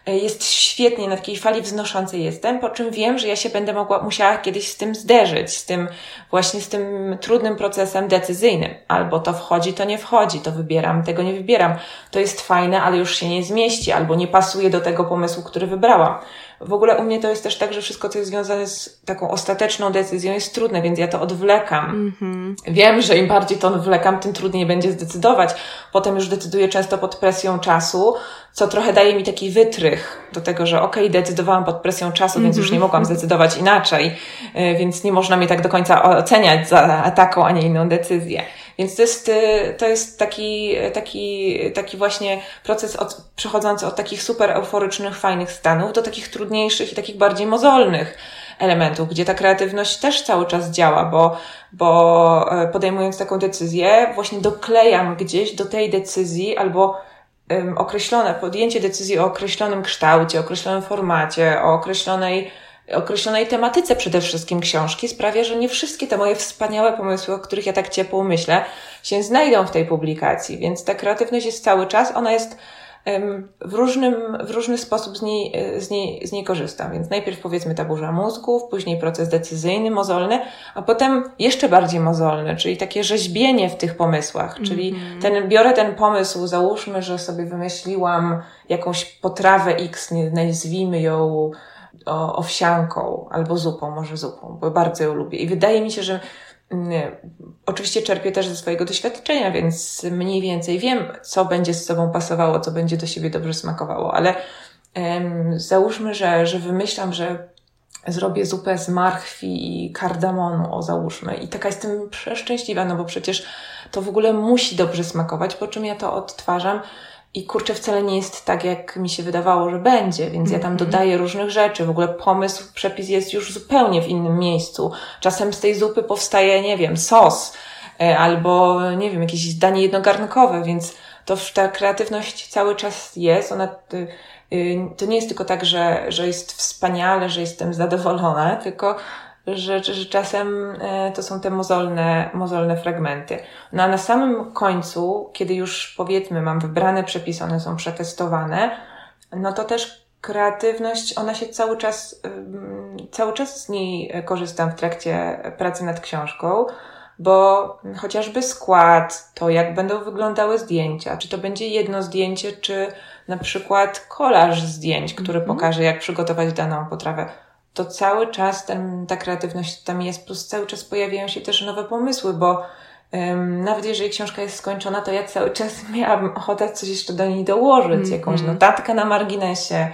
e, jest świetnie, na takiej fali wznoszącej jestem, po czym wiem, że ja się będę mogła, musiała kiedyś z tym zderzyć, z tym, właśnie z tym trudnym procesem decyzyjnym. Albo to wchodzi, to nie wchodzi, to wybieram, tego nie wybieram. To jest fajne, ale już się nie zmieści, albo nie pasuje do tego pomysłu, który wybrałam. W ogóle u mnie to jest też tak, że wszystko, co jest związane z taką ostateczną decyzją jest trudne, więc ja to odwlekam. Mm-hmm. Wiem, że im bardziej to odwlekam, tym trudniej będzie zdecydować. Potem już decyduję często pod presją czasu, co trochę daje mi taki wytrych do tego, że okej, okay, decydowałam pod presją czasu, mm-hmm. więc już nie mogłam mhm. zdecydować inaczej, y, więc nie można mnie tak do końca oceniać za taką, a nie inną decyzję. Więc to jest, y, to jest taki, taki, taki właśnie proces od, przechodzący od takich super euforycznych, fajnych stanów do takich trudniejszych i takich bardziej mozolnych elementów, gdzie ta kreatywność też cały czas działa, bo, bo e, podejmując taką decyzję, właśnie doklejam gdzieś do tej decyzji albo określone, podjęcie decyzji o określonym kształcie, określonym formacie, o określonej określonej tematyce przede wszystkim książki sprawia, że nie wszystkie te moje wspaniałe pomysły, o których ja tak ciepło myślę, się znajdą w tej publikacji. Więc ta kreatywność jest cały czas, ona jest w, różnym, w różny sposób z niej, z, niej, z niej korzystam. Więc najpierw powiedzmy ta burza mózgów, później proces decyzyjny, mozolny, a potem jeszcze bardziej mozolny, czyli takie rzeźbienie w tych pomysłach. Czyli mm -hmm. ten, biorę ten pomysł, załóżmy, że sobie wymyśliłam jakąś potrawę X, nie nazwijmy ją owsianką albo zupą, może zupą, bo bardzo ją lubię. I wydaje mi się, że nie, mm, oczywiście czerpię też ze swojego doświadczenia, więc mniej więcej wiem, co będzie z sobą pasowało, co będzie do siebie dobrze smakowało, ale um, załóżmy, że, że wymyślam, że zrobię zupę z marchwi i kardamonu, o załóżmy. I taka jestem przeszczęśliwa, no bo przecież to w ogóle musi dobrze smakować, po czym ja to odtwarzam i kurczę, wcale nie jest tak, jak mi się wydawało, że będzie, więc ja tam mhm. dodaję różnych rzeczy. W ogóle pomysł, przepis jest już zupełnie w innym miejscu. Czasem z tej zupy powstaje, nie wiem, sos e, albo, nie wiem, jakieś danie jednogarnkowe, więc to ta kreatywność cały czas jest. Ona, y, y, to nie jest tylko tak, że, że jest wspaniale, że jestem zadowolona, tylko że, że czasem e, to są te mozolne, mozolne fragmenty. No a na samym końcu, kiedy już powiedzmy mam wybrane przepisy, one są przetestowane, no to też kreatywność, ona się cały czas, cały czas z niej korzystam w trakcie pracy nad książką, bo chociażby skład, to jak będą wyglądały zdjęcia, czy to będzie jedno zdjęcie, czy na przykład kolaż zdjęć, który mm -hmm. pokaże, jak przygotować daną potrawę to cały czas ten, ta kreatywność tam jest, plus cały czas pojawiają się też nowe pomysły, bo um, nawet jeżeli książka jest skończona, to ja cały czas miałam ochotę coś jeszcze do niej dołożyć, mm -hmm. jakąś notatkę na marginesie,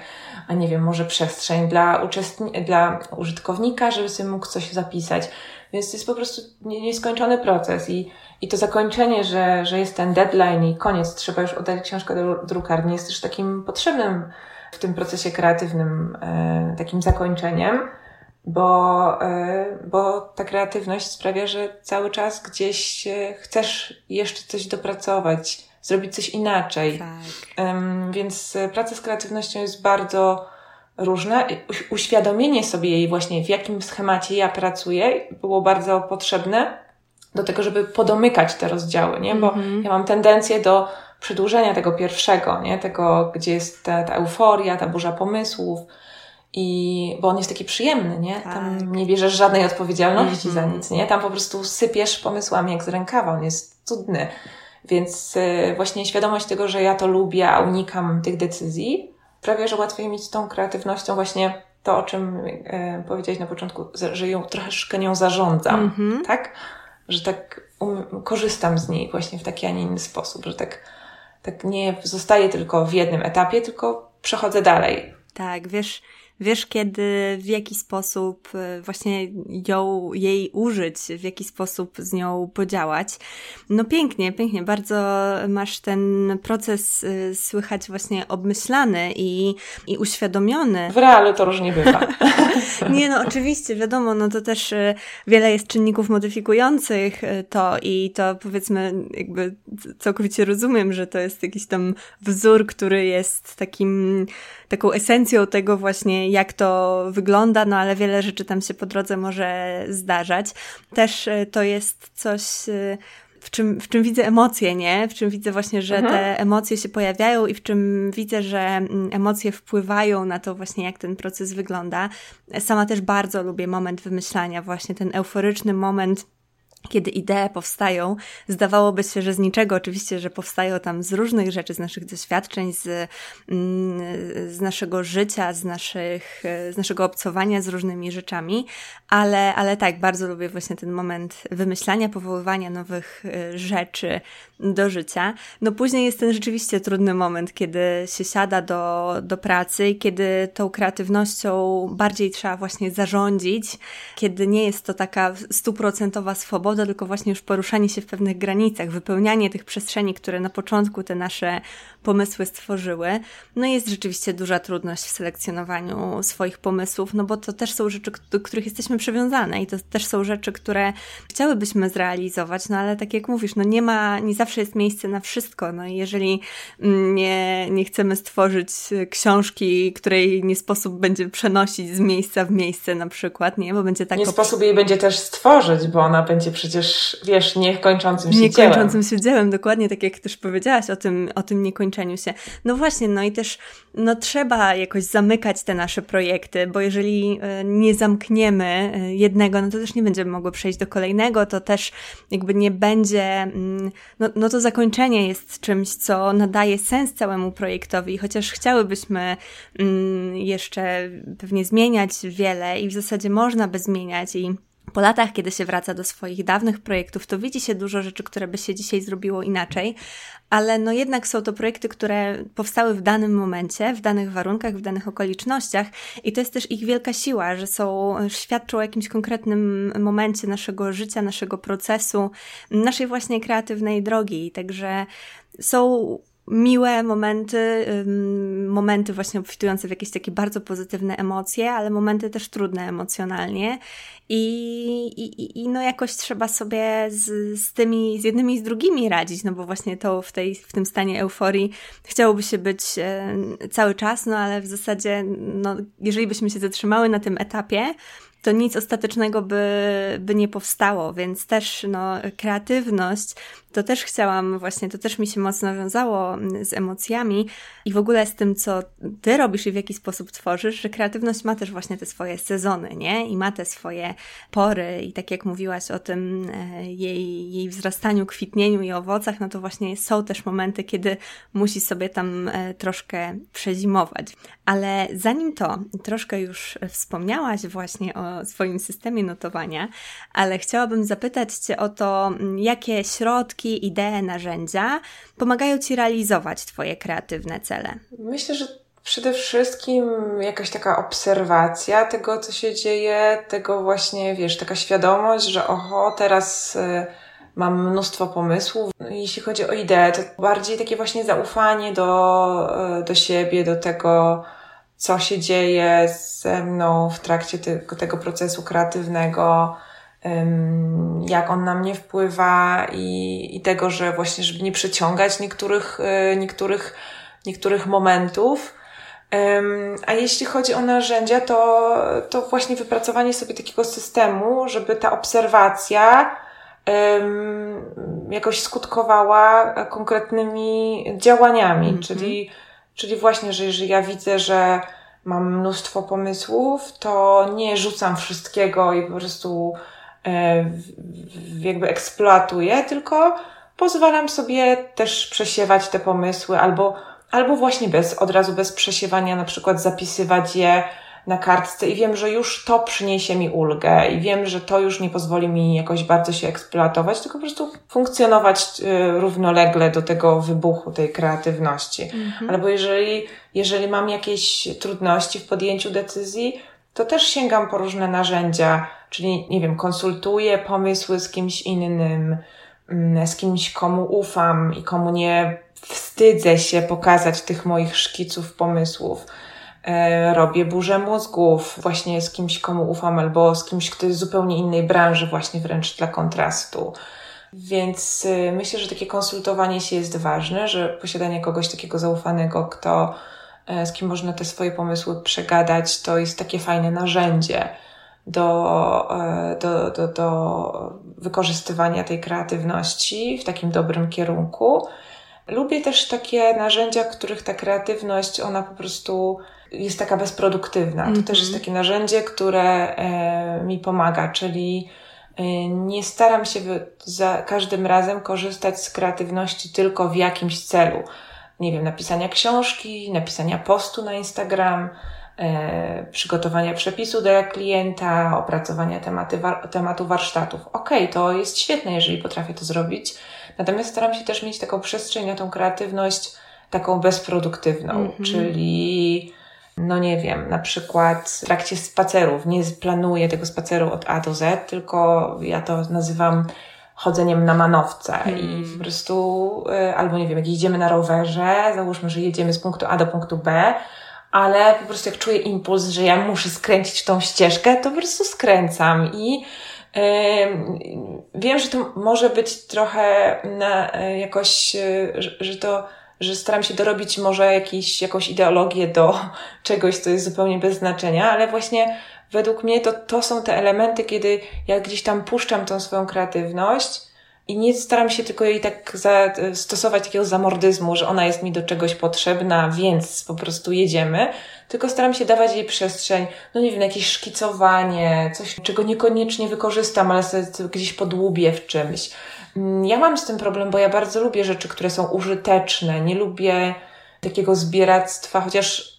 a nie wiem, może przestrzeń dla, uczestni- dla użytkownika, żeby sobie mógł coś zapisać. Więc to jest po prostu nieskończony proces i, i to zakończenie, że, że jest ten deadline i koniec, trzeba już oddać książkę do drukarni, jest też takim potrzebnym w tym procesie kreatywnym e, takim zakończeniem, bo, e, bo ta kreatywność sprawia, że cały czas gdzieś chcesz jeszcze coś dopracować, zrobić coś inaczej. Tak. Więc praca z kreatywnością jest bardzo różna. Uświadomienie sobie jej właśnie, w jakim schemacie ja pracuję, było bardzo potrzebne, do tego, żeby podomykać te rozdziały, nie? Bo mm -hmm. ja mam tendencję do przedłużenia tego pierwszego, nie? Tego, gdzie jest ta, ta euforia, ta burza pomysłów. I, bo on jest taki przyjemny, nie? Tak. Tam nie bierzesz żadnej odpowiedzialności mm -hmm. za mhm. nic, nie? Tam po prostu sypiesz pomysłami jak z rękawa, on jest cudny. Więc y, właśnie świadomość tego, że ja to lubię, a unikam tych decyzji, sprawia, że łatwiej mieć tą kreatywnością właśnie to, o czym y, powiedziałeś na początku, że ją troszeczkę nią zarządzam, mm -hmm. tak? Że tak um, korzystam z niej właśnie w taki, a nie inny sposób, że tak, tak nie zostaję tylko w jednym etapie, tylko przechodzę dalej. Tak, wiesz, wiesz kiedy, w jaki sposób e, właśnie ją, jej użyć, w jaki sposób z nią podziałać. No pięknie, pięknie, bardzo masz ten proces e, słychać właśnie obmyślany i, i uświadomiony. W realu to różnie bywa. Nie no, oczywiście, wiadomo, no to też e, wiele jest czynników modyfikujących to i to powiedzmy jakby całkowicie rozumiem, że to jest jakiś tam wzór, który jest takim taką esencją tego właśnie, jak to wygląda, no ale wiele rzeczy tam się po drodze może zdarzać. Też e, to jest coś, e, w czym, w czym widzę emocje, nie? W czym widzę właśnie, że mhm. te emocje się pojawiają i w czym widzę, że mm, emocje wpływają na to właśnie, jak ten proces wygląda. Sama też bardzo lubię moment wymyślania, właśnie ten euforyczny moment kiedy idee powstają, zdawałoby się, że z niczego, oczywiście, że powstają tam z różnych rzeczy, z naszych doświadczeń, z, mm, z naszego życia, z, naszych, z naszego obcowania z różnymi rzeczami, ale, ale tak, bardzo lubię właśnie ten moment wymyślania, powoływania nowych y, rzeczy do życia. No później jest ten rzeczywiście trudny moment, kiedy się siada do, do pracy i kiedy tą kreatywnością bardziej trzeba właśnie zarządzić, kiedy nie jest to taka stuprocentowa swoboda, swoboda, tylko właśnie już poruszanie się w pewnych granicach, wypełnianie tych przestrzeni, które na początku te nasze pomysły stworzyły. No jest rzeczywiście duża trudność w selekcjonowaniu swoich pomysłów, no bo to też są rzeczy, do których jesteśmy przywiązane i to też są rzeczy, które chciałybyśmy zrealizować, no ale tak jak mówisz, no nie ma, nie zawsze jest miejsce na wszystko, no i jeżeli nie, nie chcemy stworzyć książki, której nie sposób będzie przenosić z miejsca w miejsce na przykład, nie, bo będzie tak... Nie sposób jej będzie też stworzyć, bo ona będzie przecież, wiesz, niekończącym się niekończącym dziełem. się dziełem, dokładnie tak jak też powiedziałaś o tym, o tym niekończeniu się. No właśnie, no i też no trzeba jakoś zamykać te nasze projekty, bo jeżeli e, nie zamkniemy e, jednego, no to też nie będziemy mogły przejść do kolejnego, to też jakby nie będzie, mm, no, no to zakończenie jest czymś, co nadaje sens całemu projektowi, chociaż chciałybyśmy mm, jeszcze pewnie zmieniać wiele i w zasadzie można by zmieniać i po latach, kiedy się wraca do swoich dawnych projektów, to widzi się dużo rzeczy, które by się dzisiaj zrobiło inaczej, ale no jednak są to projekty, które powstały w danym momencie, w danych warunkach, w danych okolicznościach i to jest też ich wielka siła, że są, świadczą o jakimś konkretnym momencie naszego życia, naszego procesu, naszej właśnie kreatywnej drogi. Także są miłe momenty, momenty właśnie obfitujące w jakieś takie bardzo pozytywne emocje, ale momenty też trudne emocjonalnie. I, i, i no jakoś trzeba sobie z, z tymi, z jednymi i z drugimi radzić, no bo właśnie to w, tej, w tym stanie euforii chciałoby się być e, cały czas, no ale w zasadzie, no, jeżeli byśmy się zatrzymały na tym etapie, to nic ostatecznego by, by nie powstało, więc też no, kreatywność to też chciałam właśnie, to też mi się mocno wiązało mm, z emocjami i w ogóle z tym, co ty robisz i w jaki sposób tworzysz, że kreatywność ma też właśnie te swoje sezony, nie? I ma te swoje pory i tak jak mówiłaś o tym e, jej, jej wzrastaniu, kwitnieniu i owocach, no to właśnie są też momenty, kiedy musi sobie tam e, troszkę przezimować. Ale zanim to, troszkę już wspomniałaś właśnie o swoim systemie notowania, ale chciałabym zapytać Cię o to, jakie środki idee, narzędzia pomagają Ci realizować Twoje kreatywne cele? Myślę, że przede wszystkim jakaś taka obserwacja tego, co się dzieje, tego właśnie, wiesz, taka świadomość, że oho, teraz y, mam mnóstwo pomysłów. Jeśli chodzi o ideę, to bardziej takie właśnie zaufanie do, y, do siebie, do tego, co się dzieje ze mną w trakcie tego procesu kreatywnego, jak on na mnie wpływa i, i tego, że właśnie, żeby nie przeciągać niektórych, e, niektórych, niektórych momentów. A jeśli chodzi o narzędzia, to, to właśnie wypracowanie sobie takiego systemu, żeby ta obserwacja jakoś skutkowała konkretnymi działaniami, mm -hmm. czyli, czyli właśnie, że jeżeli ja widzę, że mam mnóstwo pomysłów, to nie rzucam wszystkiego i po prostu jakby eksploatuję, tylko pozwalam sobie też przesiewać te pomysły albo, albo właśnie bez, od razu bez przesiewania, na przykład zapisywać je na kartce i wiem, że już to przyniesie mi ulgę i wiem, że to już nie pozwoli mi jakoś bardzo się eksploatować, tylko po prostu funkcjonować y, równolegle do tego wybuchu tej kreatywności. Mhm. Albo jeżeli, jeżeli mam jakieś trudności w podjęciu decyzji, to też sięgam po różne narzędzia, czyli nie wiem, konsultuję pomysły z kimś innym, mm, z kimś, komu ufam i komu nie wstydzę się pokazać tych moich szkiców, pomysłów E, robię burzę mózgów właśnie z kimś, komu ufam, albo z kimś, kto jest z zupełnie innej branży, właśnie wręcz dla kontrastu. Więc y, myślę, że takie konsultowanie się jest ważne, że posiadanie kogoś takiego zaufanego, kto, e, z kim można te swoje pomysły przegadać, to jest takie fajne narzędzie do, e, do, do, do wykorzystywania tej kreatywności w takim dobrym kierunku. Lubię też takie narzędzia, których ta kreatywność, ona po prostu jest taka bezproduktywna. Mm -hmm. To też jest mhm. takie narzędzie, które e, mi pomaga, czyli e, nie staram się za każdym razem korzystać z kreatywności tylko w jakimś celu. Nie wiem, napisania książki, napisania postu na Instagram, e, przygotowania przepisu dla klienta, opracowania tematy, wa tematu warsztatów. Okej, okay, to jest świetne, jeżeli potrafię to zrobić. Natomiast staram się też mieć taką przestrzeń na tą kreatywność taką bezproduktywną, mm -hmm. czyli no nie wiem, na przykład w trakcie spacerów, nie planuję tego spaceru od A do Z, tylko ja to nazywam chodzeniem na manowce hmm. i po prostu, y, albo nie wiem, jak jedziemy na rowerze, załóżmy, że jedziemy z punktu A do punktu B, ale po prostu jak czuję impuls, że ja muszę skręcić w tą ścieżkę, to po prostu skręcam i yy, wiem, że to może być trochę na, y, jakoś, że, że to że staram się dorobić może jakiś, jakąś ideologię do czegoś, co jest zupełnie bez znaczenia, ale właśnie według mnie to, to są te elementy, kiedy ja gdzieś tam puszczam tą swoją kreatywność i nie staram się tylko jej tak za, stosować takiego zamordyzmu, że ona jest mi do czegoś potrzebna, więc po prostu jedziemy, tylko staram się dawać jej przestrzeń, no nie wiem, jakieś szkicowanie, coś, czego niekoniecznie wykorzystam, ale sobie gdzieś podłubię w czymś. Mm, ja mam z tym problem, bo ja bardzo lubię rzeczy, które są użyteczne. Nie lubię takiego zbieractwa, chociaż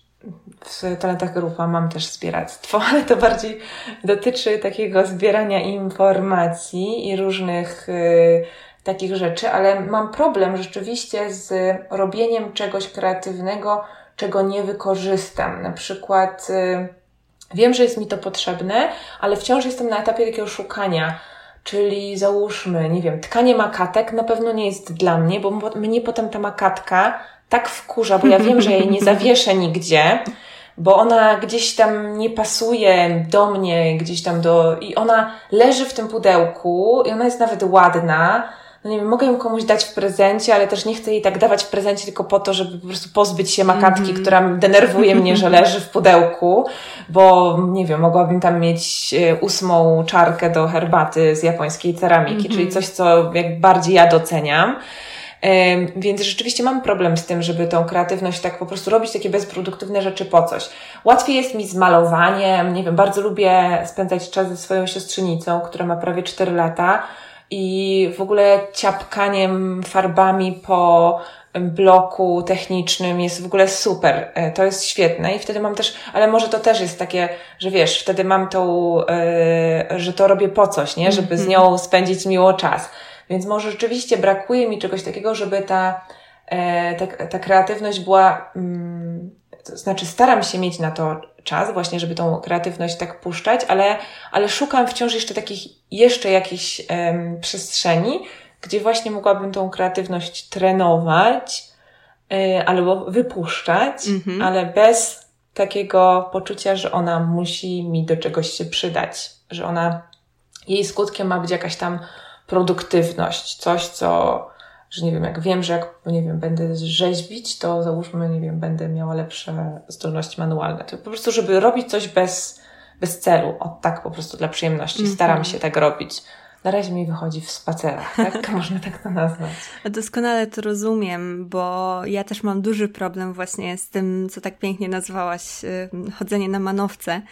w talentach grupa mam też zbieractwo, ale to bardziej dotyczy takiego zbierania informacji i różnych y, takich rzeczy, ale mam problem rzeczywiście z robieniem czegoś kreatywnego, czego nie wykorzystam. Na przykład y, wiem, że jest mi to potrzebne, ale wciąż jestem na etapie takiego szukania Czyli załóżmy, nie wiem, tkanie makatek na pewno nie jest dla mnie, bo mnie potem ta makatka tak wkurza, bo ja wiem, że jej nie zawieszę nigdzie, bo ona gdzieś tam nie pasuje do mnie, gdzieś tam do. i ona leży w tym pudełku i ona jest nawet ładna, no nie wiem, mogę ją komuś dać w prezencie, ale też nie chcę jej tak dawać w prezencie tylko po to, żeby po prostu pozbyć się makatki, mm -hmm. która denerwuje mnie, że leży w pudełku, bo nie wiem, mogłabym tam mieć e, ósmą czarkę do herbaty z japońskiej ceramiki, mm -hmm. czyli coś, co jak bardziej ja doceniam. Więc rzeczywiście mam problem z tym, żeby tą kreatywność tak po prostu robić takie bezproduktywne rzeczy po coś. Łatwiej jest mi z malowaniem, nie wiem, bardzo lubię spędzać czas ze swoją siostrzenicą, która ma prawie 4 lata i w ogóle ciapkaniem farbami po bloku technicznym jest w ogóle super. E, to jest świetne i wtedy mam też, ale może to też jest takie, że wiesz, wtedy mam tą, yy, że to robię po coś, nie? Żeby z mhm. nią spędzić miło czas. Więc może rzeczywiście brakuje mi czegoś takiego, żeby ta, yy, ta, ta kreatywność była, yy, to znaczy staram się mieć na to czas właśnie, żeby tą kreatywność tak puszczać, ale, ale szukam wciąż jeszcze takich, jeszcze jakichś um, przestrzeni, gdzie właśnie mogłabym tą kreatywność trenować y, albo wypuszczać, mhm. ale bez takiego poczucia, że ona musi mi do czegoś się przydać, że ona, jej skutkiem ma być jakaś tam produktywność, coś, co że nie wiem, jak wiem, że jak, nie wiem, będę rzeźbić, to załóżmy, nie wiem, będę miała lepsze zdolności manualne. To po prostu, żeby robić coś bez, bez celu, od tak po prostu dla przyjemności. Mm -hmm. Staram się tak robić. Na razie mi wychodzi w spacerach, tak? Można tak to nazwać. Doskonale to rozumiem, bo ja też mam duży problem właśnie z tym, co tak pięknie nazwałaś, y, chodzenie na manowce.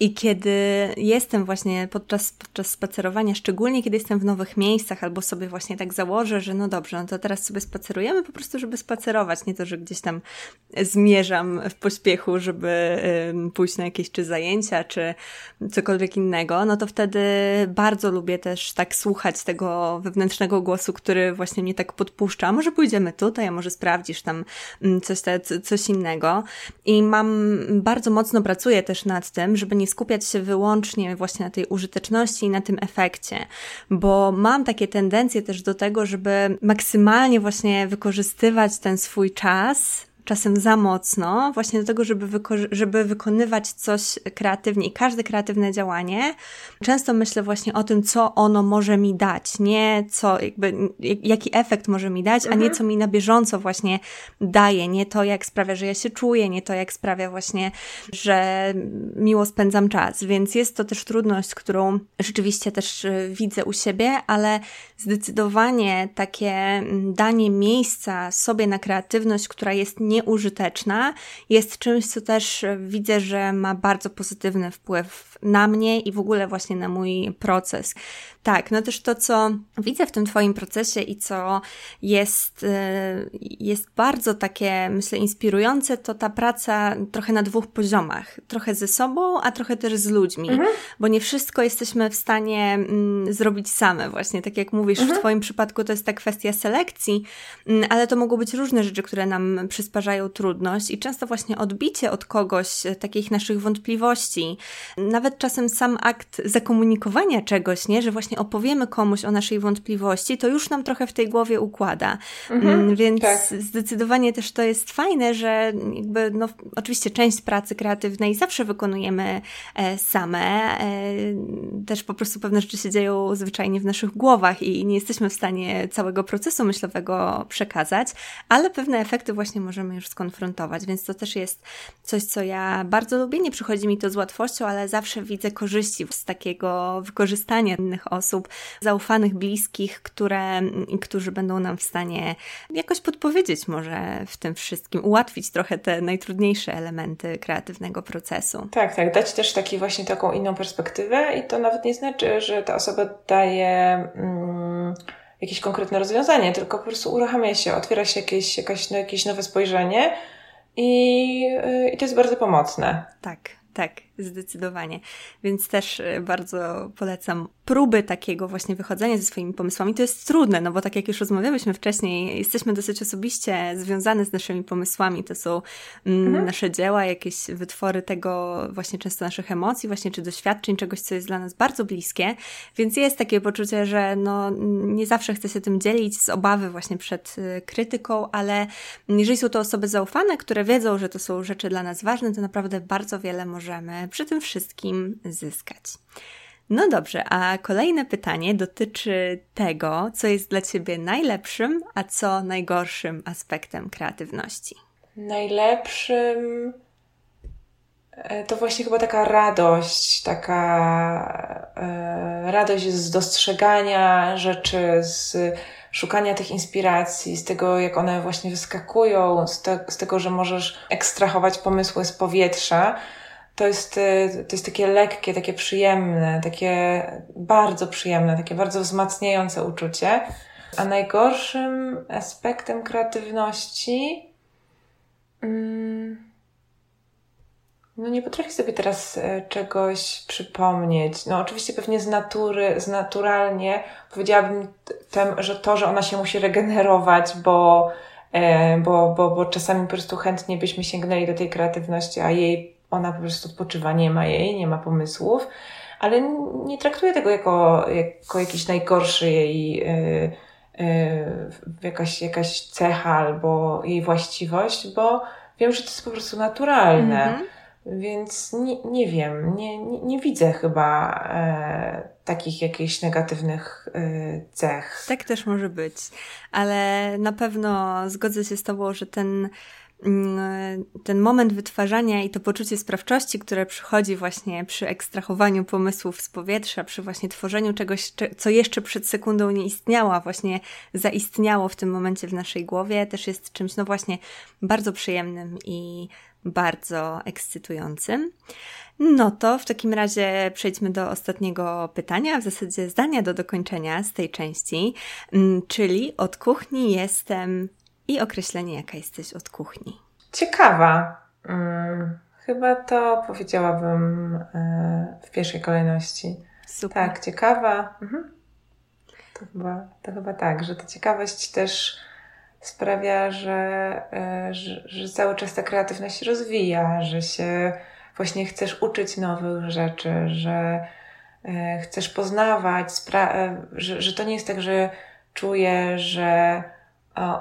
I kiedy jestem właśnie podczas, podczas spacerowania, szczególnie kiedy jestem w nowych miejscach, albo sobie właśnie tak założę, że no dobrze, no to teraz sobie spacerujemy po prostu, żeby spacerować, nie to, że gdzieś tam zmierzam w pośpiechu, żeby pójść na jakieś czy zajęcia, czy cokolwiek innego, no to wtedy bardzo lubię też tak słuchać tego wewnętrznego głosu, który właśnie mnie tak podpuszcza. A może pójdziemy tutaj, a może sprawdzisz tam mm, coś, te, coś innego. I mam, bardzo mocno pracuję też nad tym, żeby nie skupiać się wyłącznie właśnie na tej użyteczności i na tym efekcie, bo mam takie tendencje też do tego, żeby maksymalnie właśnie wykorzystywać ten swój czas czasem za mocno, właśnie do tego, żeby, wyko- żeby wykonywać coś kreatywnie i każde kreatywne działanie. Często myślę właśnie o tym, co ono może mi dać, nie co, jakby, jaki efekt może mi dać, mhm. a nie mhm. co mi na bieżąco właśnie daje, nie to, jak sprawia, że ja się czuję, nie to, jak sprawia właśnie, że miło spędzam czas. Więc jest to też trudność, którą rzeczywiście też y, widzę u siebie, ale zdecydowanie takie mm, danie miejsca sobie na kreatywność, która jest nie nieużyteczna, jest czymś, co też widzę, że ma bardzo pozytywny wpływ na mnie i w ogóle właśnie na mój proces. Tak, no też to, co widzę w tym Twoim procesie i co jest, y, jest bardzo takie, myślę, inspirujące, to ta praca trochę na dwóch poziomach. Trochę ze sobą, a trochę też z ludźmi, mhm. bo nie wszystko jesteśmy w stanie mm, zrobić same. Właśnie tak jak mówisz, mhm. w Twoim przypadku to jest ta kwestia selekcji, mm, ale to mogą być różne rzeczy, które nam przysparzają trudność i często właśnie odbicie od kogoś e, takich naszych wątpliwości, nawet czasem sam akt zakomunikowania czegoś, nie, że właśnie właśnie opowiemy komuś o naszej wątpliwości, to już nam trochę w tej głowie układa. Mhm, mm, Więc tak. zdecydowanie też to jest fajne, że jakby, no, oczywiście część pracy kreatywnej zawsze wykonujemy e, same. E, też po prostu pewne rzeczy się dzieją zwyczajnie w naszych głowach i nie jesteśmy w stanie całego procesu myślowego przekazać, ale pewne efekty właśnie możemy już skonfrontować, więc to też jest coś, co ja bardzo lubię. Nie przychodzi mi to z łatwością, ale zawsze widzę korzyści z takiego wykorzystania innych osób zaufanych, bliskich, które, którzy będą nam w stanie jakoś podpowiedzieć może w tym wszystkim, ułatwić trochę te najtrudniejsze elementy kreatywnego procesu. Tak, tak, dać też taki właśnie taką inną perspektywę i to nawet nie znaczy, że ta osoba daje mm, jakieś konkretne rozwiązanie, tylko po prostu uruchamia się, otwiera się jakieś, no, jakieś nowe spojrzenie i, yy, i to jest bardzo pomocne. Tak, tak, zdecydowanie. Więc też y, bardzo polecam próby takiego właśnie wychodzenia ze swoimi pomysłami. To jest trudne, no bo tak jak już rozmawialiśmy wcześniej, jesteśmy dosyć osobiście związane z naszymi pomysłami. To są mm, mhm. nasze dzieła, jakieś wytwory tego właśnie często naszych emocji, właśnie czy doświadczeń, czegoś, co jest dla nas bardzo bliskie. Więc jest takie poczucie, że no, nie zawsze chcę się tym dzielić z obawy właśnie przed y, krytyką, ale jeżeli są to osoby zaufane, które wiedzą, że to są rzeczy dla nas ważne, to naprawdę bardzo wiele możemy przy tym wszystkim zyskać. No dobrze, a kolejne pytanie dotyczy tego, co jest dla Ciebie najlepszym, a co najgorszym aspektem kreatywności. Najlepszym e, to właśnie chyba taka radość, taka e, radość z dostrzegania rzeczy, z szukania tych inspiracji, z tego, jak one właśnie wyskakują, z, te, z tego, że możesz ekstrahować pomysły z powietrza to jest, y, to jest takie lekkie, takie przyjemne, takie bardzo przyjemne, takie bardzo wzmacniające uczucie. A najgorszym aspektem kreatywności. Mm, no nie potrafię sobie teraz y, czegoś przypomnieć. No oczywiście pewnie z natury, z naturalnie powiedziałabym tem, że to, że ona się musi regenerować, bo, e, bo, bo, bo czasami po prostu chętnie byśmy sięgnęli do tej kreatywności, a jej ona po prostu odpoczywa, nie ma jej, nie ma pomysłów, ale nie traktuję tego jako, jako jakiś najgorszy jej yy, yy, jakaś, jakaś cecha albo jej właściwość, bo wiem, że to jest po prostu naturalne. Mm -hmm. Więc nie, nie wiem, nie, nie, nie widzę chyba e, takich jakichś negatywnych e, cech. Tak też może być, ale na pewno zgodzę się z Tobą, że ten ten moment wytwarzania i to poczucie sprawczości, które przychodzi właśnie przy ekstrahowaniu pomysłów z powietrza, przy właśnie tworzeniu czegoś, co jeszcze przed sekundą nie istniało, właśnie zaistniało w tym momencie w naszej głowie, też jest czymś, no właśnie, bardzo przyjemnym i bardzo ekscytującym. No to w takim razie przejdźmy do ostatniego pytania, w zasadzie zdania do dokończenia z tej części, mm, czyli od kuchni jestem i określenie, jaka jesteś od kuchni. Ciekawa. Hmm, chyba to powiedziałabym e, w pierwszej kolejności. Super. Tak, ciekawa. Mhm. To, chyba, to chyba tak, że ta ciekawość też sprawia, że, e, że, że cały czas ta kreatywność rozwija, że się właśnie chcesz uczyć nowych rzeczy, że e, chcesz poznawać, że, że to nie jest tak, że czuję, że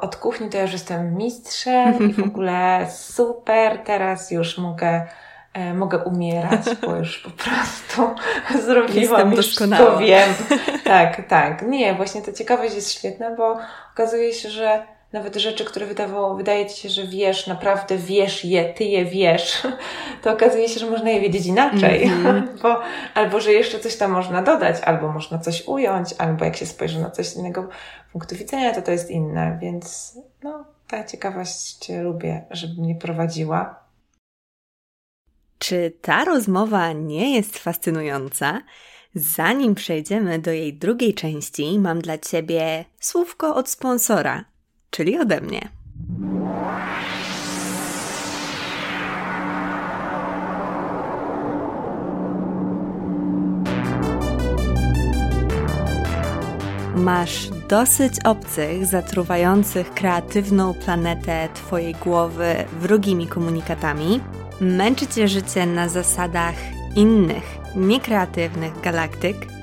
od kuchni to już jestem mistrzem i w ogóle super, teraz już mogę, e, mogę umierać, bo już po prostu zrobiłam, już to wiem. Tak, tak. Nie, właśnie ta ciekawość jest świetna, bo okazuje się, że nawet rzeczy, które wydawało, wydaje ci się, że wiesz, naprawdę wiesz je, ty je wiesz, to okazuje się, że można je wiedzieć inaczej. Mm -hmm. bo, albo, że jeszcze coś tam można dodać, albo można coś ująć, albo jak się spojrzy na coś innego punktu widzenia, to to jest inne. Więc no, ta ciekawość lubię, żeby mnie prowadziła. Czy ta rozmowa nie jest fascynująca? Zanim przejdziemy do jej drugiej części, mam dla Ciebie słówko od sponsora, czyli ode mnie. Masz dosyć obcych, zatruwających kreatywną planetę Twojej głowy wrogimi komunikatami? Męczy Cię życie na zasadach innych, niekreatywnych galaktyk?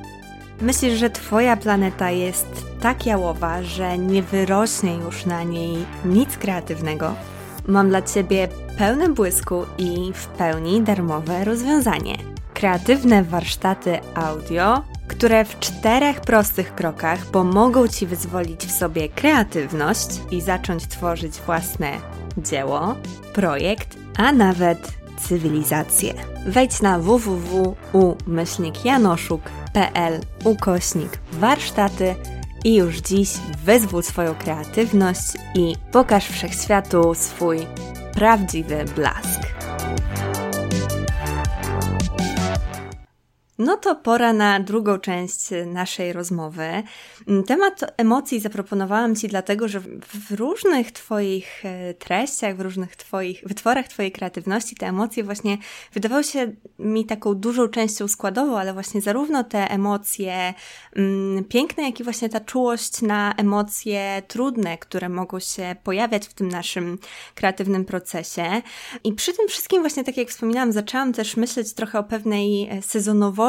Myślisz, że Twoja planeta jest tak jałowa, że nie wyrośnie już na niej nic kreatywnego? Mam dla Ciebie pełne błysku i w pełni darmowe rozwiązanie. Kreatywne warsztaty audio, które w czterech prostych krokach pomogą Ci wyzwolić w sobie kreatywność i zacząć tworzyć własne dzieło, projekt, a nawet cywilizację. Wejdź na www.u-janoszuk.pl ukośnik warsztaty i już dziś wyzwól swoją kreatywność i pokaż wszechświatu swój prawdziwy blask. No to pora na drugą część naszej rozmowy. Temat emocji zaproponowałam Ci dlatego, że w różnych Twoich e, treściach, w różnych Twoich wytworach Twojej kreatywności te emocje właśnie wydawały się mi taką dużą częścią składową, ale właśnie zarówno te emocje mm, piękne, jak i właśnie ta czułość na emocje trudne, które mogą się pojawiać w tym naszym kreatywnym procesie. I przy tym wszystkim właśnie, tak jak wspominałam, zaczęłam też myśleć trochę o pewnej e,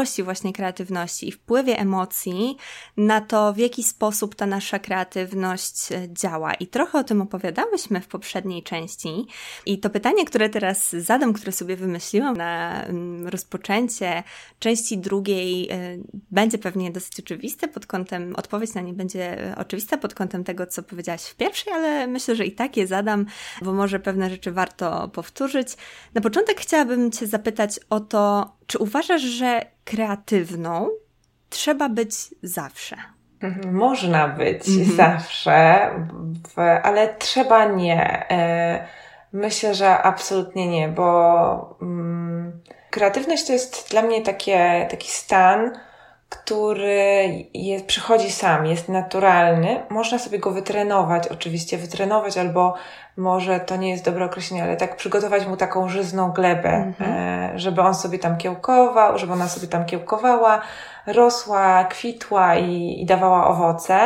sezonowości, właśnie kreatywności i wpływie emocji na to, w jaki sposób ta nasza kreatywność e, działa. I trochę o tym opowiadałyśmy w poprzedniej części. I to pytanie, które teraz zadam, które sobie wymyśliłam na mm, rozpoczęcie części drugiej, e, będzie pewnie dosyć oczywiste pod kątem, odpowiedź na nie będzie e, oczywista pod kątem tego, co powiedziałaś w pierwszej, ale myślę, że i tak je zadam, bo może pewne rzeczy warto powtórzyć. Na początek chciałabym Cię zapytać o to, czy uważasz, że kreatywną trzeba być zawsze? Mhm, można być mhm. zawsze, ale trzeba nie. E, myślę, że absolutnie nie, bo mm, kreatywność to jest dla mnie takie, taki stan, który jest, przychodzi sam, jest naturalny. Można sobie go wytrenować, oczywiście wytrenować, albo może to nie jest dobre określenie, ale tak przygotować mu taką żyzną glebę, mhm. e, żeby on sobie tam kiełkował, żeby ona sobie tam kiełkowała, rosła, kwitła i, i dawała owoce.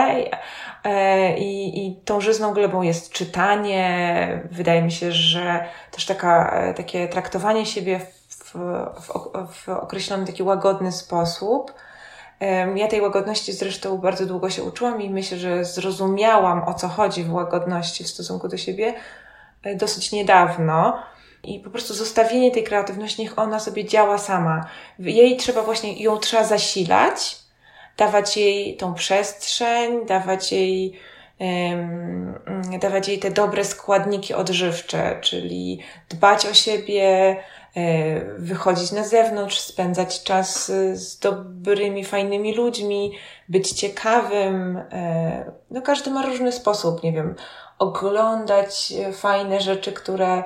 E, I, I tą żyzną glebą jest czytanie. Wydaje mi się, że też taka, e, takie traktowanie siebie w, w, w określony taki łagodny sposób ja tej łagodności zresztą bardzo długo się uczyłam i myślę, że zrozumiałam o co chodzi w łagodności w stosunku do siebie e, dosyć niedawno. I po prostu zostawienie tej kreatywności, niech ona sobie działa sama. Jej trzeba właśnie, ją trzeba zasilać, dawać jej tą przestrzeń, dawać jej dawać jej te dobre składniki odżywcze, czyli dbać o siebie, wychodzić na zewnątrz, spędzać czas z dobrymi, fajnymi ludźmi, być ciekawym. E, no każdy ma różny sposób, nie wiem, oglądać fajne rzeczy, które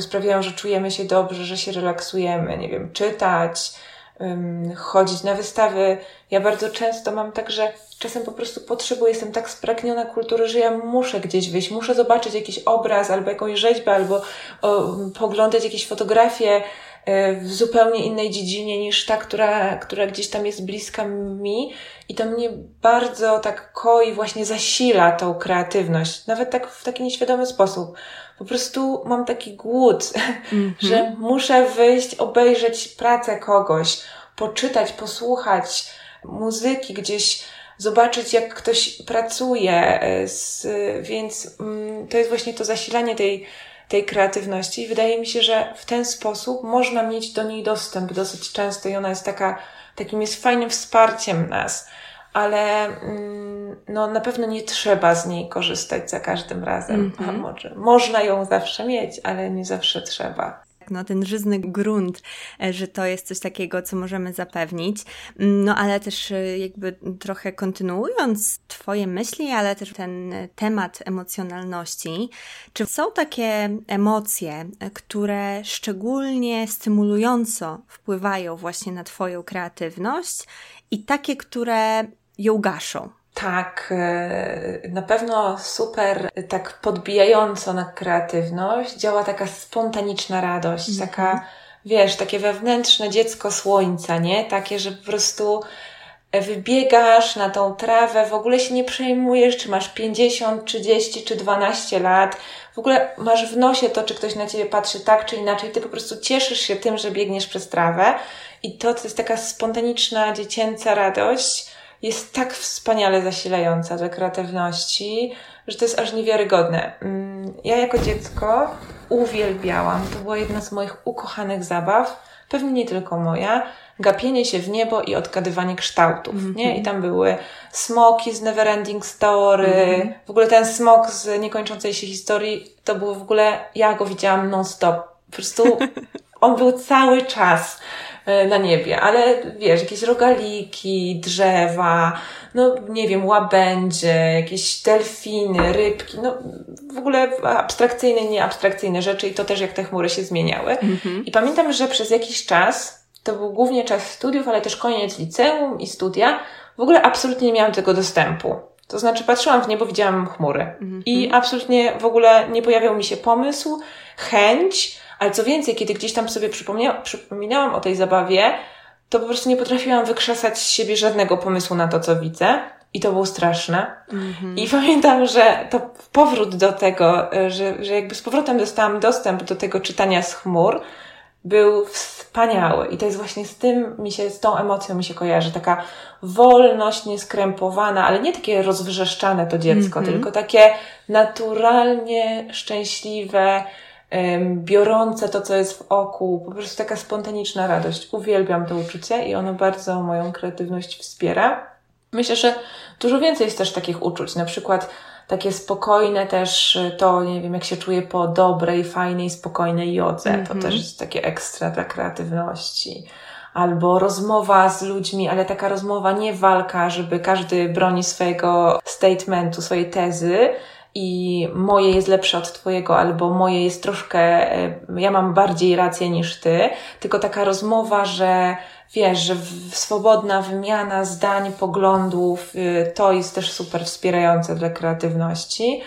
sprawiają, że czujemy się dobrze, że się relaksujemy, nie wiem, czytać, chodzić na wystawy. Ja bardzo często mam tak, że czasem po prostu potrzebuję, jestem tak spragniona kultury, że ja muszę gdzieś wyjść, muszę zobaczyć jakiś obraz albo jakąś rzeźbę, albo o, poglądać jakieś fotografie w zupełnie innej dziedzinie niż ta, która, która gdzieś tam jest bliska mi i to mnie bardzo tak koi, właśnie zasila tą kreatywność, nawet tak w taki nieświadomy sposób. Po prostu mam taki głód, mm-hmm. że muszę wyjść, obejrzeć pracę kogoś, poczytać, posłuchać muzyki gdzieś, zobaczyć, jak ktoś pracuje, e, z, więc mm, to jest właśnie to zasilanie tej, tej kreatywności. I wydaje mi się, że w ten sposób można mieć do niej dostęp dosyć często i ona jest taka, takim jest fajnym wsparciem nas ale mm, no, na pewno nie trzeba z niej korzystać za każdym razem. Mm-hmm. Może, można ją zawsze mieć, ale nie zawsze trzeba no, ten żyzny grunt, e, że to jest coś takiego, co możemy zapewnić. Mm, no ale też e, jakby trochę kontynuując Twoje myśli, ale też ten temat emocjonalności, czy są takie emocje, które szczególnie stymulująco wpływają właśnie na Twoją kreatywność i takie, które ją gaszą? Tak, e, na pewno super, tak podbijająco na kreatywność działa taka spontaniczna radość, mm -hmm. taka, wiesz, takie wewnętrzne dziecko słońca, nie? Takie, że po prostu wybiegasz na tą trawę, w ogóle się nie przejmujesz, czy masz 50, 30 czy 12 lat. W ogóle masz w nosie to, czy ktoś na ciebie patrzy tak czy inaczej. Ty po prostu cieszysz się tym, że biegniesz przez trawę. I to, to jest taka spontaniczna, dziecięca radość jest tak wspaniale zasilająca do kreatywności, że to jest aż niewiarygodne. Mm, ja jako dziecko uwielbiałam, to była jedna z moich ukochanych zabaw, pewnie nie tylko moja, gapienie się w niebo i odgadywanie kształtów, mm -hmm. nie? I tam były smoki z Neverending Story, mm -hmm. w ogóle ten smok z niekończącej się historii, to było w ogóle, ja go widziałam non-stop. Po prostu on był cały czas. E, na niebie, ale wiesz, jakieś rogaliki, drzewa, no nie wiem, łabędzie, jakieś delfiny, rybki, no w ogóle abstrakcyjne, nieabstrakcyjne rzeczy i to też jak te chmury się zmieniały. Mm-hmm. I pamiętam, że przez jakiś czas, to był głównie czas studiów, ale też koniec liceum i studia, w ogóle absolutnie nie miałam tego dostępu. To znaczy patrzyłam w niebo, widziałam chmury mm-hmm. i absolutnie w ogóle nie pojawiał mi się pomysł, chęć, ale co więcej, kiedy gdzieś tam sobie przypominałam o tej zabawie, to po prostu nie potrafiłam wykrzesać z siebie żadnego pomysłu na to, co widzę. I to było straszne. Mm-hmm. I pamiętam, że to powrót do tego, że, że jakby z powrotem dostałam dostęp do tego czytania z chmur, był wspaniały. I to jest właśnie z tym mi się, z tą emocją mi się kojarzy. Taka wolność nieskrępowana, ale nie takie rozwrzeszczane to dziecko, mm-hmm. tylko takie naturalnie szczęśliwe, biorące to, co jest w oku, po prostu taka spontaniczna radość. Uwielbiam to uczucie i ono bardzo moją kreatywność wspiera. Myślę, że dużo więcej jest też takich uczuć, na przykład takie spokojne też to, nie wiem, jak się czuję po dobrej, fajnej, spokojnej jodze. Mm -hmm. To mhm. też jest takie ekstra dla kreatywności. Albo rozmowa z ludźmi, ale taka rozmowa nie walka, żeby każdy broni swojego statementu, swojej tezy, i moje jest lepsze od Twojego, albo moje jest troszkę, e, ja mam bardziej rację niż Ty, tylko taka rozmowa, że wiesz, że swobodna wymiana zdań, poglądów, y, to jest też super wspierające dla kreatywności,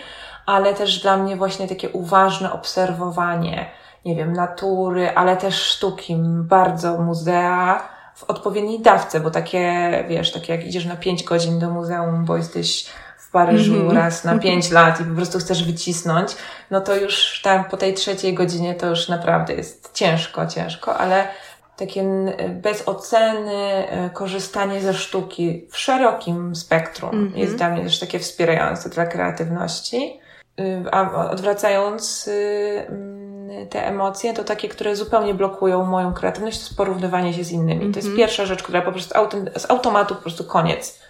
ale też dla mnie właśnie takie uważne obserwowanie, nie wiem, natury, ale też sztuki, bardzo muzea, w odpowiedniej dawce, bo takie, wiesz, takie jak idziesz na pięć godzin do muzeum, bo jesteś Paryżu mm -hmm. raz na pięć lat i po prostu chcesz wycisnąć, no to już tam po tej trzeciej godzinie to już naprawdę jest ciężko, ciężko, ale takie bez oceny e, korzystanie ze sztuki w szerokim spektrum mm -hmm. jest dla mnie też takie wspierające dla kreatywności. Y, a odwracając y, mm, te emocje, to takie, które zupełnie blokują moją kreatywność, to jest porównywanie się z innymi. Mm -hmm. To jest mhm. pierwsza rzecz, która po prostu z automatu po prostu koniec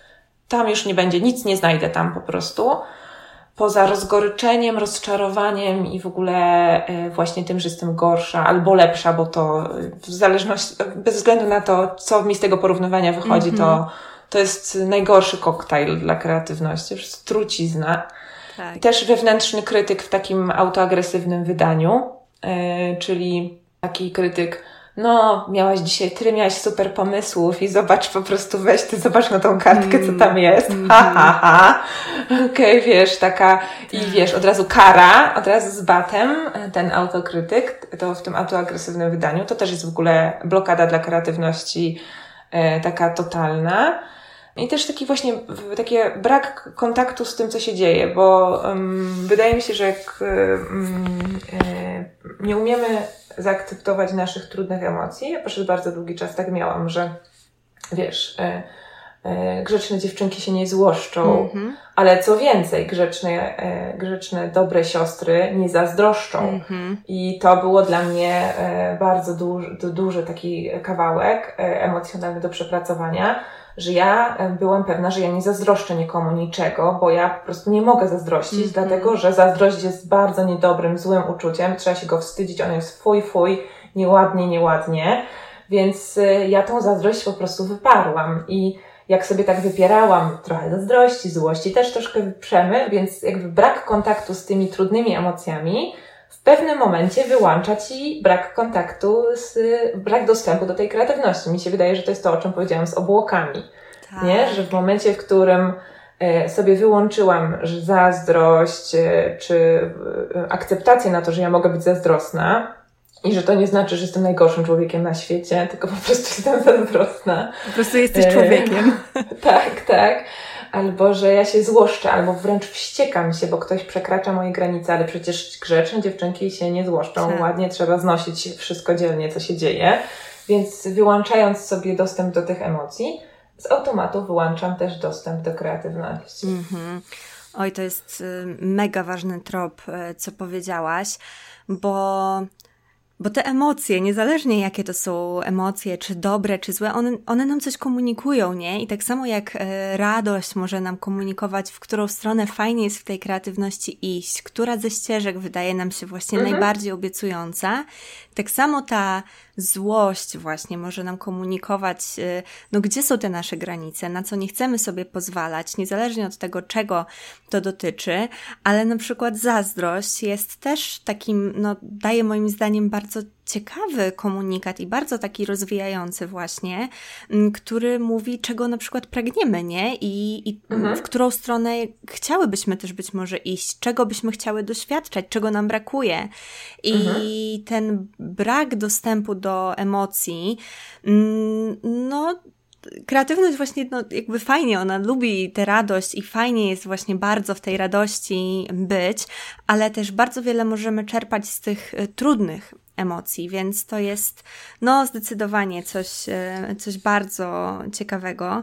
tam już nie będzie, nic nie znajdę tam po prostu. poza rozgoryczeniem, rozczarowaniem i w ogóle e, właśnie tym, że jestem gorsza albo lepsza, bo to w zależności, bez względu na to, co mi z tego porównywania wychodzi, mm -hmm. to, mhm. to jest najgorszy koktajl dla kreatywności, już trucizna. Tak. Też wewnętrzny krytyk w takim autoagresywnym wydaniu, yy, czyli taki krytyk, no, miałaś dzisiaj, tyle miałaś super pomysłów i zobacz po prostu, weź ty zobacz na tą kartkę, co tam jest. Mm, ha, ha, ha. Okej, okay, wiesz, taka, i tak. wiesz, od razu kara, od razu z batem, ten autokrytyk, to w tym autoagresywnym wydaniu, to też jest w ogóle blokada dla kreatywności, e, taka totalna. I też taki właśnie taki brak kontaktu z tym, co się dzieje, bo um, wydaje mi się, że jak um, e, nie umiemy zaakceptować naszych trudnych emocji, ja przez bardzo długi czas tak miałam, że wiesz, e, e, grzeczne dziewczynki się nie złoszczą, mm-hmm. ale co więcej, grzeczne, e, grzeczne, dobre siostry nie zazdroszczą. Mm-hmm. I to było dla mnie e, bardzo duży, duży taki kawałek e, emocjonalny do przepracowania że ja byłam pewna, że ja nie zazdroszczę nikomu niczego, bo ja po prostu nie mogę zazdrościć, mm -hmm. dlatego że zazdrość jest bardzo niedobrym, złym uczuciem, trzeba się go wstydzić, ono jest fuj, fuj, nieładnie, nieładnie, więc y, ja tą zazdrość po prostu wyparłam. I jak sobie tak wypierałam trochę zazdrości, złości, też troszkę wyprzemy, więc jakby brak kontaktu z tymi trudnymi emocjami pewnym momencie wyłącza ci brak kontaktu, z, brak dostępu do tej kreatywności. Mi się wydaje, że to jest to, o czym powiedziałam z obłokami. Tak. Nie? Że w momencie, w którym e, sobie wyłączyłam że zazdrość, e, czy e, akceptację na to, że ja mogę być zazdrosna, i że to nie znaczy, że jestem najgorszym człowiekiem na świecie, tylko po prostu jestem zazdrosna. Po prostu jesteś człowiekiem. tak, tak albo że ja się złoszczę, albo wręcz wściekam się, bo ktoś przekracza moje granice, ale przecież grzeczne dziewczynki się nie złoszczą. Tak. Ładnie trzeba znosić wszystko dzielnie, co się dzieje. Więc wyłączając sobie dostęp do tych emocji, z automatu wyłączam też dostęp do kreatywności. Mm-hmm. Oj, to jest y, mega ważny trop, y, co powiedziałaś, bo bo te emocje, niezależnie jakie to są emocje, czy dobre, czy złe, one, one nam coś komunikują, nie? I tak samo jak e, radość może nam komunikować, w którą stronę fajnie jest w tej kreatywności iść, która ze ścieżek wydaje nam się właśnie mhm. najbardziej obiecująca, tak samo ta złość właśnie może nam komunikować, y, no gdzie są te nasze granice, na co nie chcemy sobie pozwalać, niezależnie od tego, czego to dotyczy, ale na przykład zazdrość jest też takim, no daje moim zdaniem bardzo ciekawy komunikat i bardzo taki rozwijający właśnie, mm, który mówi, czego na przykład pragniemy, nie? I, i mhm. w którą stronę chciałybyśmy też być może iść, czego byśmy chciały doświadczać, czego nam brakuje. I mhm. ten brak dostępu do emocji, mm, no kreatywność właśnie, no, jakby fajnie, ona lubi tę radość i fajnie jest właśnie bardzo w tej radości być, ale też bardzo wiele możemy czerpać z tych y, trudnych emocji, więc to jest no zdecydowanie coś, e, coś bardzo ciekawego.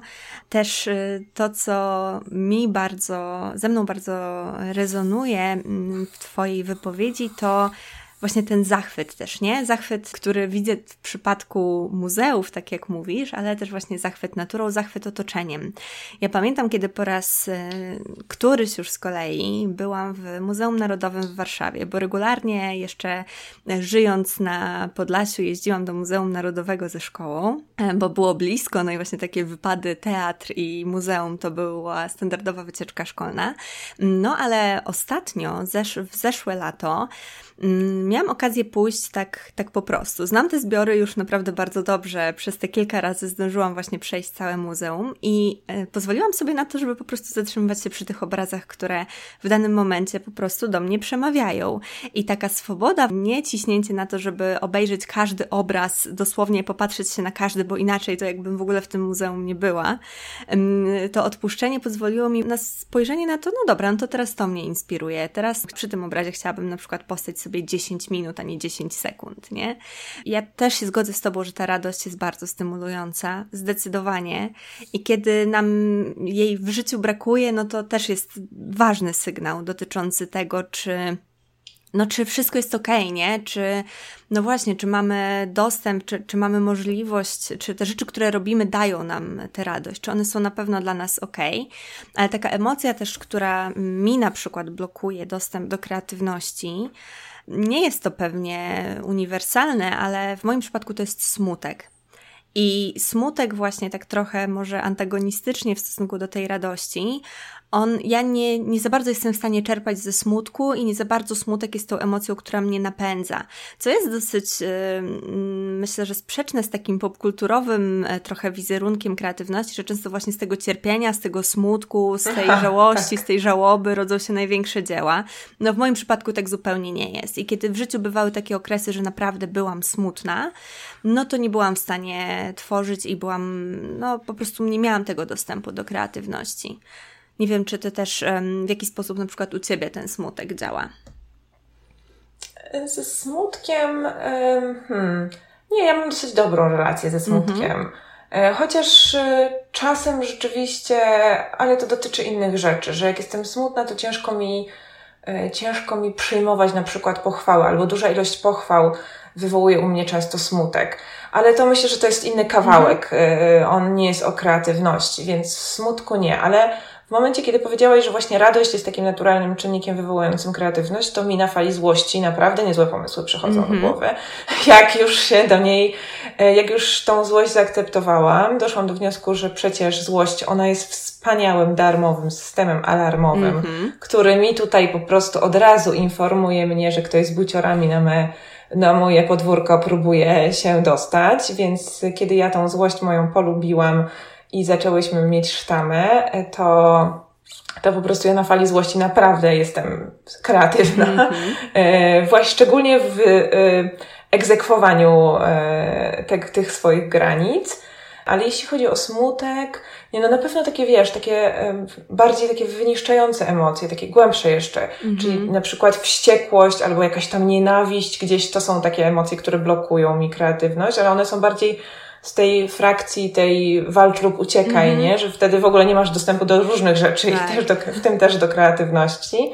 Też e, to, co mi bardzo, ze mną bardzo rezonuje mm, w Twojej wypowiedzi, to właśnie ten zachwyt też, nie? Zachwyt, który widzę w przypadku muzeów, tak jak mówisz, ale też właśnie zachwyt naturą, zachwyt otoczeniem. Ja pamiętam, kiedy po raz e, któryś już z kolei byłam w Muzeum Narodowym w Warszawie, bo regularnie jeszcze e, żyjąc na Podlasiu jeździłam do Muzeum Narodowego ze szkołą, e, bo było blisko, no i właśnie takie wypady teatr i muzeum to była standardowa wycieczka szkolna. No ale ostatnio, zesz w zeszłe lato, miałam okazję pójść tak, tak po prostu. Znam te zbiory już naprawdę bardzo dobrze. Przez te kilka razy zdążyłam właśnie przejść całe muzeum i e, pozwoliłam sobie na to, żeby po prostu zatrzymywać się przy tych obrazach, które w danym momencie po prostu do mnie przemawiają. I taka swoboda, nie ciśnięcie na to, żeby obejrzeć każdy obraz, dosłownie popatrzeć się na każdy, bo inaczej to jakbym w ogóle w tym muzeum nie była. To odpuszczenie pozwoliło mi na spojrzenie na to, no dobra, no to teraz to mnie inspiruje. Teraz przy tym obrazie chciałabym na przykład postać sobie sobie 10 minut, a nie 10 sekund, nie? Ja też się zgodzę z Tobą, że ta radość jest bardzo stymulująca, zdecydowanie. I kiedy nam jej w życiu brakuje, no to też jest ważny sygnał dotyczący tego, czy no czy wszystko jest ok, nie? Czy, no właśnie, czy mamy dostęp, czy, czy mamy możliwość, czy te rzeczy, które robimy, dają nam tę radość, czy one są na pewno dla nas ok. Ale taka emocja też, która mi na przykład blokuje dostęp do kreatywności, nie jest to pewnie uniwersalne, ale w moim przypadku to jest smutek. I smutek właśnie tak trochę może antagonistycznie w stosunku do tej radości, on, ja nie, nie za bardzo jestem w stanie czerpać ze smutku i nie za bardzo smutek jest tą emocją, która mnie napędza. Co jest dosyć, yy, myślę, że sprzeczne z takim popkulturowym yy, trochę wizerunkiem kreatywności, że często właśnie z tego cierpienia, z tego smutku, z tej Aha, żałości, tak. z tej żałoby rodzą się największe dzieła. No w moim przypadku tak zupełnie nie jest. I kiedy w życiu bywały takie okresy, że naprawdę byłam smutna, no to nie byłam w stanie tworzyć i byłam, no po prostu nie miałam tego dostępu do kreatywności. Nie wiem, czy ty też w jaki sposób na przykład u ciebie ten smutek działa. Ze smutkiem, hmm, nie, ja mam dosyć dobrą relację ze smutkiem. Mhm. E, chociaż e, czasem rzeczywiście, ale to dotyczy innych rzeczy, że jak jestem smutna, to ciężko mi, e, ciężko mi przyjmować na przykład pochwały, albo duża ilość pochwał wywołuje u mnie często smutek. Ale to myślę, że to jest inny kawałek. Mhm. On nie jest o kreatywności, więc smutku nie, ale w momencie, kiedy powiedziałaś, że właśnie radość jest takim naturalnym czynnikiem wywołującym kreatywność, to mi na fali złości naprawdę niezłe pomysły przychodzą mm-hmm. do mhm. głowy. Jak już się do niej, e, jak już tą złość zaakceptowałam, doszłam do wniosku, że przecież złość, ona jest wspaniałym, darmowym systemem alarmowym, mm-hmm. który mi tutaj po prostu od razu informuje mnie, że ktoś z buciorami na me na moje podwórko próbuje się dostać, więc kiedy ja tą złość moją polubiłam, i zaczęłyśmy mieć sztamę, to to po prostu ja na fali złości naprawdę jestem kreatywna. Mm -hmm. Właśnie szczególnie w e, egzekwowaniu e, tych swoich granic. Ale jeśli chodzi o smutek, nie, no na pewno takie, wiesz, takie bardziej takie wyniszczające emocje, takie głębsze jeszcze. -hmm. Czyli na przykład wściekłość albo jakaś tam nienawiść, gdzieś to są takie emocje, które blokują mi kreatywność, ale one są bardziej z tej frakcji tej walcz lub uciekaj, mm -hmm. nie? Że wtedy w ogóle nie masz dostępu do różnych rzeczy tak. i też do, w tym też do kreatywności.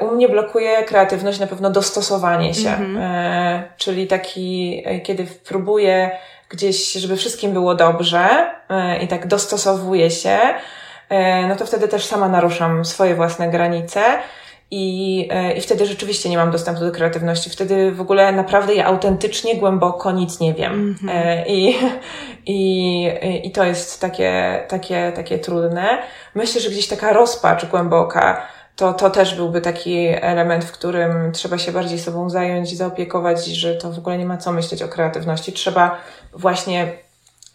U mnie blokuje kreatywność na pewno dostosowanie się, mm -hmm. e, czyli taki, e, kiedy próbuję gdzieś, żeby wszystkim było dobrze e, i tak dostosowuję się, e, no to wtedy też sama naruszam swoje własne granice. I, e, I wtedy rzeczywiście nie mam dostępu do kreatywności. Wtedy w ogóle naprawdę ja autentycznie, głęboko nic nie wiem. Mm -hmm. I, i, I to jest takie, takie, takie trudne. Myślę, że gdzieś taka rozpacz głęboka, to, to też byłby taki element, w którym trzeba się bardziej sobą zająć, zaopiekować, że to w ogóle nie ma co myśleć o kreatywności. Trzeba właśnie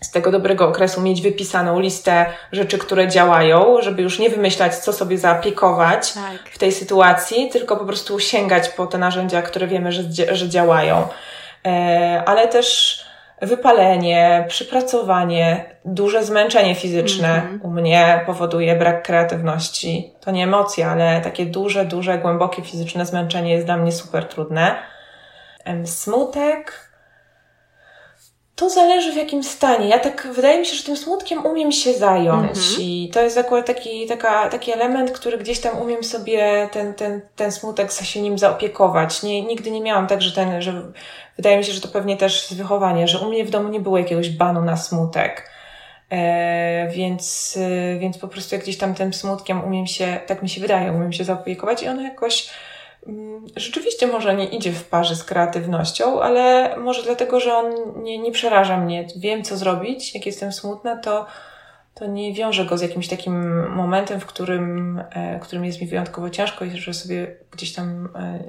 z tego dobrego okresu mieć wypisaną listę rzeczy, które działają, żeby już nie wymyślać, co sobie zaopiekować tak. w tej sytuacji, tylko po prostu sięgać po te narzędzia, które wiemy, że, że działają. E, ale też wypalenie, przypracowanie, duże zmęczenie fizyczne mm -hmm. u mnie powoduje brak kreatywności. To nie emocje, ale takie duże, duże, głębokie fizyczne zmęczenie jest dla mnie super trudne. Smutek, to zależy w jakim stanie. Ja tak, wydaje mi się, że tym smutkiem umiem się zająć mm-hmm. i to jest akurat taki, taka, taki element, który gdzieś tam umiem sobie ten, ten, ten smutek się nim zaopiekować. Nie, nigdy nie miałam tak, że ten, że wydaje mi się, że to pewnie też z wychowania, że u mnie w domu nie było jakiegoś banu na smutek. E, więc, e, więc po prostu jak gdzieś tam tym smutkiem umiem się, tak mi się wydaje, umiem się zaopiekować i ono jakoś rzeczywiście może nie idzie w parze z kreatywnością, ale może dlatego, że on nie, nie przeraża mnie. Wiem, co zrobić. Jak jestem smutna, to, to nie wiążę go z jakimś takim momentem, w którym, e, którym jest mi wyjątkowo ciężko i że sobie gdzieś tam e,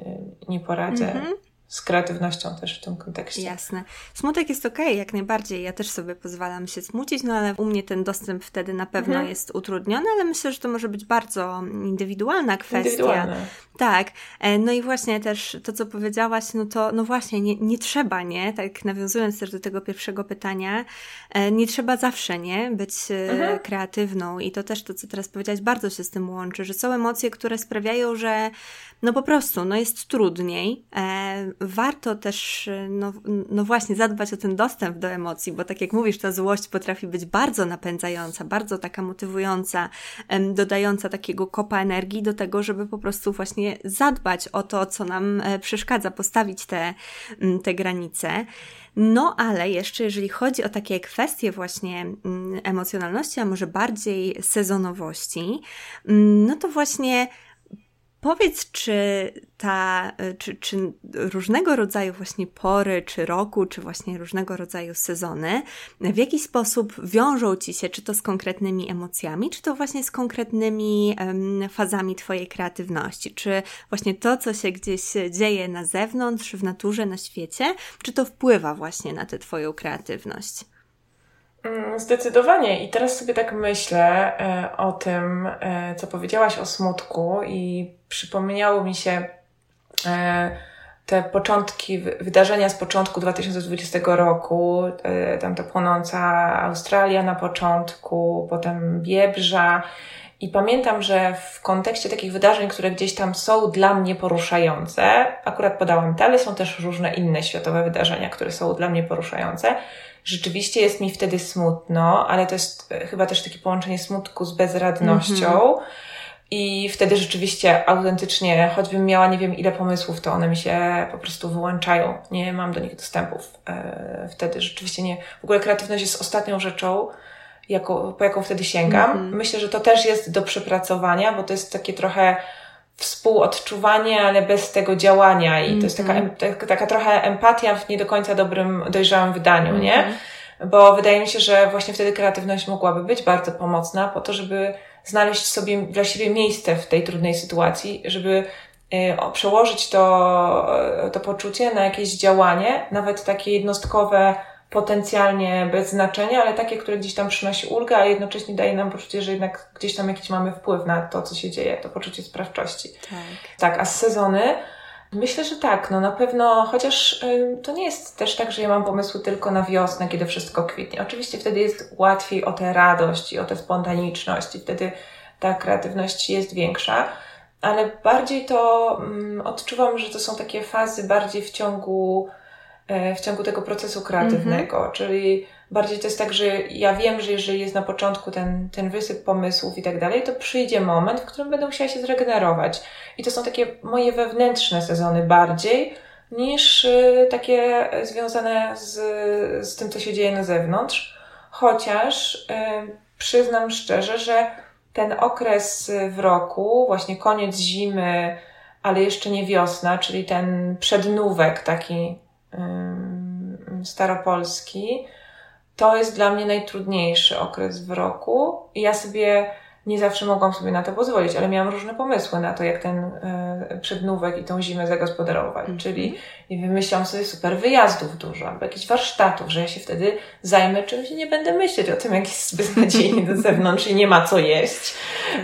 nie poradzę. Mm -hmm z kreatywnością też w tym kontekście. Jasne. Smutek jest okej, okay, jak najbardziej. Ja też sobie pozwalam się smucić, no ale u mnie ten dostęp wtedy na pewno mhm. jest utrudniony, ale myślę, że to może być bardzo indywidualna kwestia. Indywidualne. Tak. E, no i właśnie też to, co powiedziałaś, no to no właśnie, nie, nie trzeba, nie? Tak nawiązując też do tego pierwszego pytania, e, nie trzeba zawsze, nie? Być e, mhm. kreatywną i to też to, co teraz powiedziałaś, bardzo się z tym łączy, że są emocje, które sprawiają, że no po prostu, no jest trudniej, warto też, no, no właśnie, zadbać o ten dostęp do emocji, bo tak jak mówisz, ta złość potrafi być bardzo napędzająca, bardzo taka motywująca, dodająca takiego kopa energii do tego, żeby po prostu właśnie zadbać o to, co nam e, przeszkadza, postawić te, te granice. No ale jeszcze jeżeli chodzi o takie kwestie właśnie emocjonalności, a może bardziej sezonowości, no to właśnie Powiedz, czy ta, czy, czy różnego rodzaju właśnie pory, czy roku, czy właśnie różnego rodzaju sezony w jakiś sposób wiążą ci się, czy to z konkretnymi emocjami, czy to właśnie z konkretnymi um, fazami twojej kreatywności, czy właśnie to, co się gdzieś dzieje na zewnątrz, w naturze, na świecie, czy to wpływa właśnie na tę twoją kreatywność? Mm, zdecydowanie. I teraz sobie tak myślę e, o tym, e, co powiedziałaś o smutku, i przypomniało mi się e, te początki, wydarzenia z początku 2020 roku, tam ta płonąca Australia na początku, potem Biebrza. I pamiętam, że w kontekście takich wydarzeń, które gdzieś tam są dla mnie poruszające, akurat podałam te, ale są też różne inne światowe wydarzenia, które są dla mnie poruszające rzeczywiście jest mi wtedy smutno, ale to jest e, chyba też takie połączenie smutku z bezradnością. Mm-hmm. I wtedy rzeczywiście autentycznie, choćbym miała nie wiem ile pomysłów, to one mi się po prostu wyłączają. Nie mam do nich dostępów. E, wtedy rzeczywiście nie. W ogóle kreatywność jest ostatnią rzeczą, jako, po jaką wtedy sięgam. Mm-hmm. Myślę, że to też jest do przepracowania, bo to jest takie trochę współodczuwanie, ale bez tego działania i to jest taka, mhm. taka, taka trochę empatia w nie do końca dobrym, dojrzałym wydaniu, mm -hmm. nie? Mhm. Bo wydaje mi się, że właśnie wtedy kreatywność mogłaby być bardzo pomocna po to, żeby znaleźć sobie dla siebie miejsce w tej trudnej sytuacji, żeby y, przełożyć to, to poczucie na jakieś działanie, nawet takie jednostkowe, potencjalnie bez znaczenia, ale takie, które gdzieś tam przynosi ulgę, a jednocześnie daje nam poczucie, że jednak gdzieś tam jakiś mamy wpływ na to, co się dzieje, to poczucie sprawczości. Tak. Tak, a z sezony Myślę, że tak, no na pewno, chociaż y, to nie jest też tak, że ja mam pomysły tylko na wiosnę, kiedy wszystko kwitnie. Oczywiście wtedy jest łatwiej o tę radość i o tę spontaniczność i wtedy ta kreatywność jest większa, ale bardziej to mm, odczuwam, że to są takie fazy bardziej w ciągu w ciągu tego procesu kreatywnego. -hmm. Czyli bardziej to jest tak, że ja wiem, że jeżeli jest na początku ten, ten wysyp pomysłów i tak dalej, to przyjdzie moment, w którym będę musiała się zregenerować. I to są takie moje wewnętrzne sezony bardziej niż y, takie związane z, z tym, co się dzieje na zewnątrz. Chociaż y, przyznam szczerze, że ten okres w roku, właśnie koniec zimy, ale jeszcze nie wiosna, czyli ten przednówek taki staropolski, to jest dla mnie najtrudniejszy okres w roku i ja sobie nie zawsze mogłam sobie na to pozwolić, ale miałam różne pomysły na to, jak ten y, przednówek i tą zimę zagospodarować. Mm. Czyli wymyślałam sobie super wyjazdów dużo, albo jakichś warsztatów, że ja się wtedy zajmę czymś i nie będę myśleć o tym, jak jest beznadziejnie do zewnątrz i nie ma co jeść.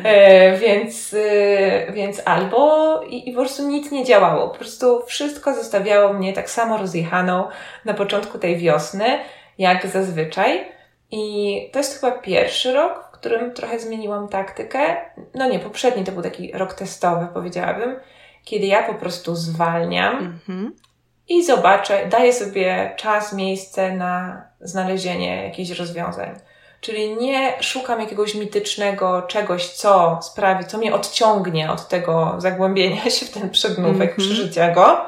E, więc, y, więc albo i, i po prostu nic nie działało. Po prostu wszystko zostawiało mnie tak samo rozjechaną na początku tej wiosny, jak zazwyczaj. I to jest chyba pierwszy rok, którym trochę zmieniłam taktykę. No nie, poprzedni to był taki rok testowy, powiedziałabym, kiedy ja po prostu zwalniam mm-hmm. i zobaczę, daję sobie czas, miejsce na znalezienie jakichś rozwiązań. Czyli nie szukam jakiegoś mitycznego czegoś, co sprawi, co mnie odciągnie od tego zagłębienia się w ten przedmówek, mm-hmm. przeżycia go,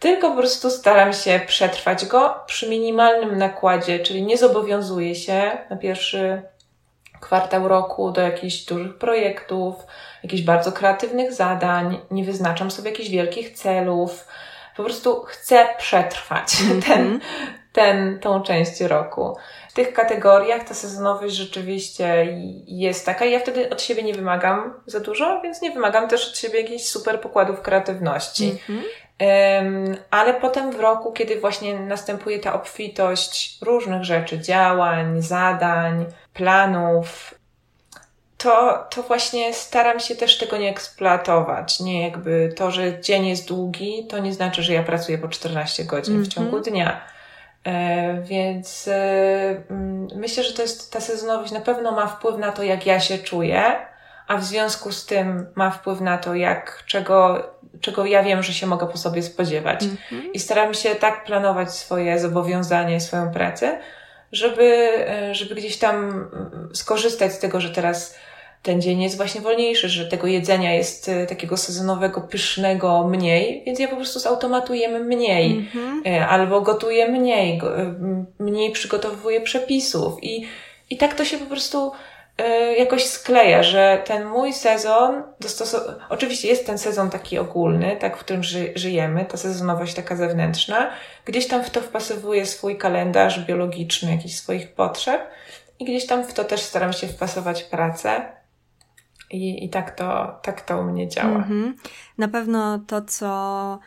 tylko po prostu staram się przetrwać go przy minimalnym nakładzie, czyli nie zobowiązuję się na pierwszy kwartał roku do jakichś dużych projektów, jakichś bardzo kreatywnych zadań, nie wyznaczam sobie jakichś wielkich celów. Po prostu chcę przetrwać mm -hmm. ten, ten, tą część roku. W tych kategoriach ta sezonowość rzeczywiście jest taka i ja wtedy od siebie nie wymagam za dużo, więc nie wymagam też od siebie jakichś super pokładów kreatywności. Mm -hmm. Ale potem w roku, kiedy właśnie następuje ta obfitość różnych rzeczy, działań, zadań, planów, to, to właśnie staram się też tego nie eksploatować. Nie jakby to, że dzień jest długi, to nie znaczy, że ja pracuję po 14 godzin mm -hmm. w ciągu mhm. dnia. E, więc e, myślę, że to jest ta sezonowość na pewno ma wpływ na to, jak ja się czuję, a w związku z tym ma wpływ na to, jak, czego, czego ja wiem, że się mogę po sobie spodziewać. Mhm. I staram się tak planować swoje zobowiązanie, swoją pracę, żeby, e, żeby gdzieś tam mm, skorzystać z tego, że teraz ten dzień jest właśnie wolniejszy, że tego jedzenia jest e, takiego sezonowego, pysznego mniej, więc ja po prostu z automatu jem mniej, mm-hmm. albo gotuję mniej, mniej przygotowuję przepisów i, i tak to się po prostu jakoś skleja, że ten mój sezon, dostosow- oczywiście jest ten sezon taki ogólny, tak, w którym ży- żyjemy, ta sezonowość taka zewnętrzna, gdzieś tam w to wpasowuję swój kalendarz biologiczny, jakichś swoich potrzeb i gdzieś tam w to też staram się wpasować pracę. I, i tak, to, tak to u mnie działa. Mm-hmm. Na pewno to, co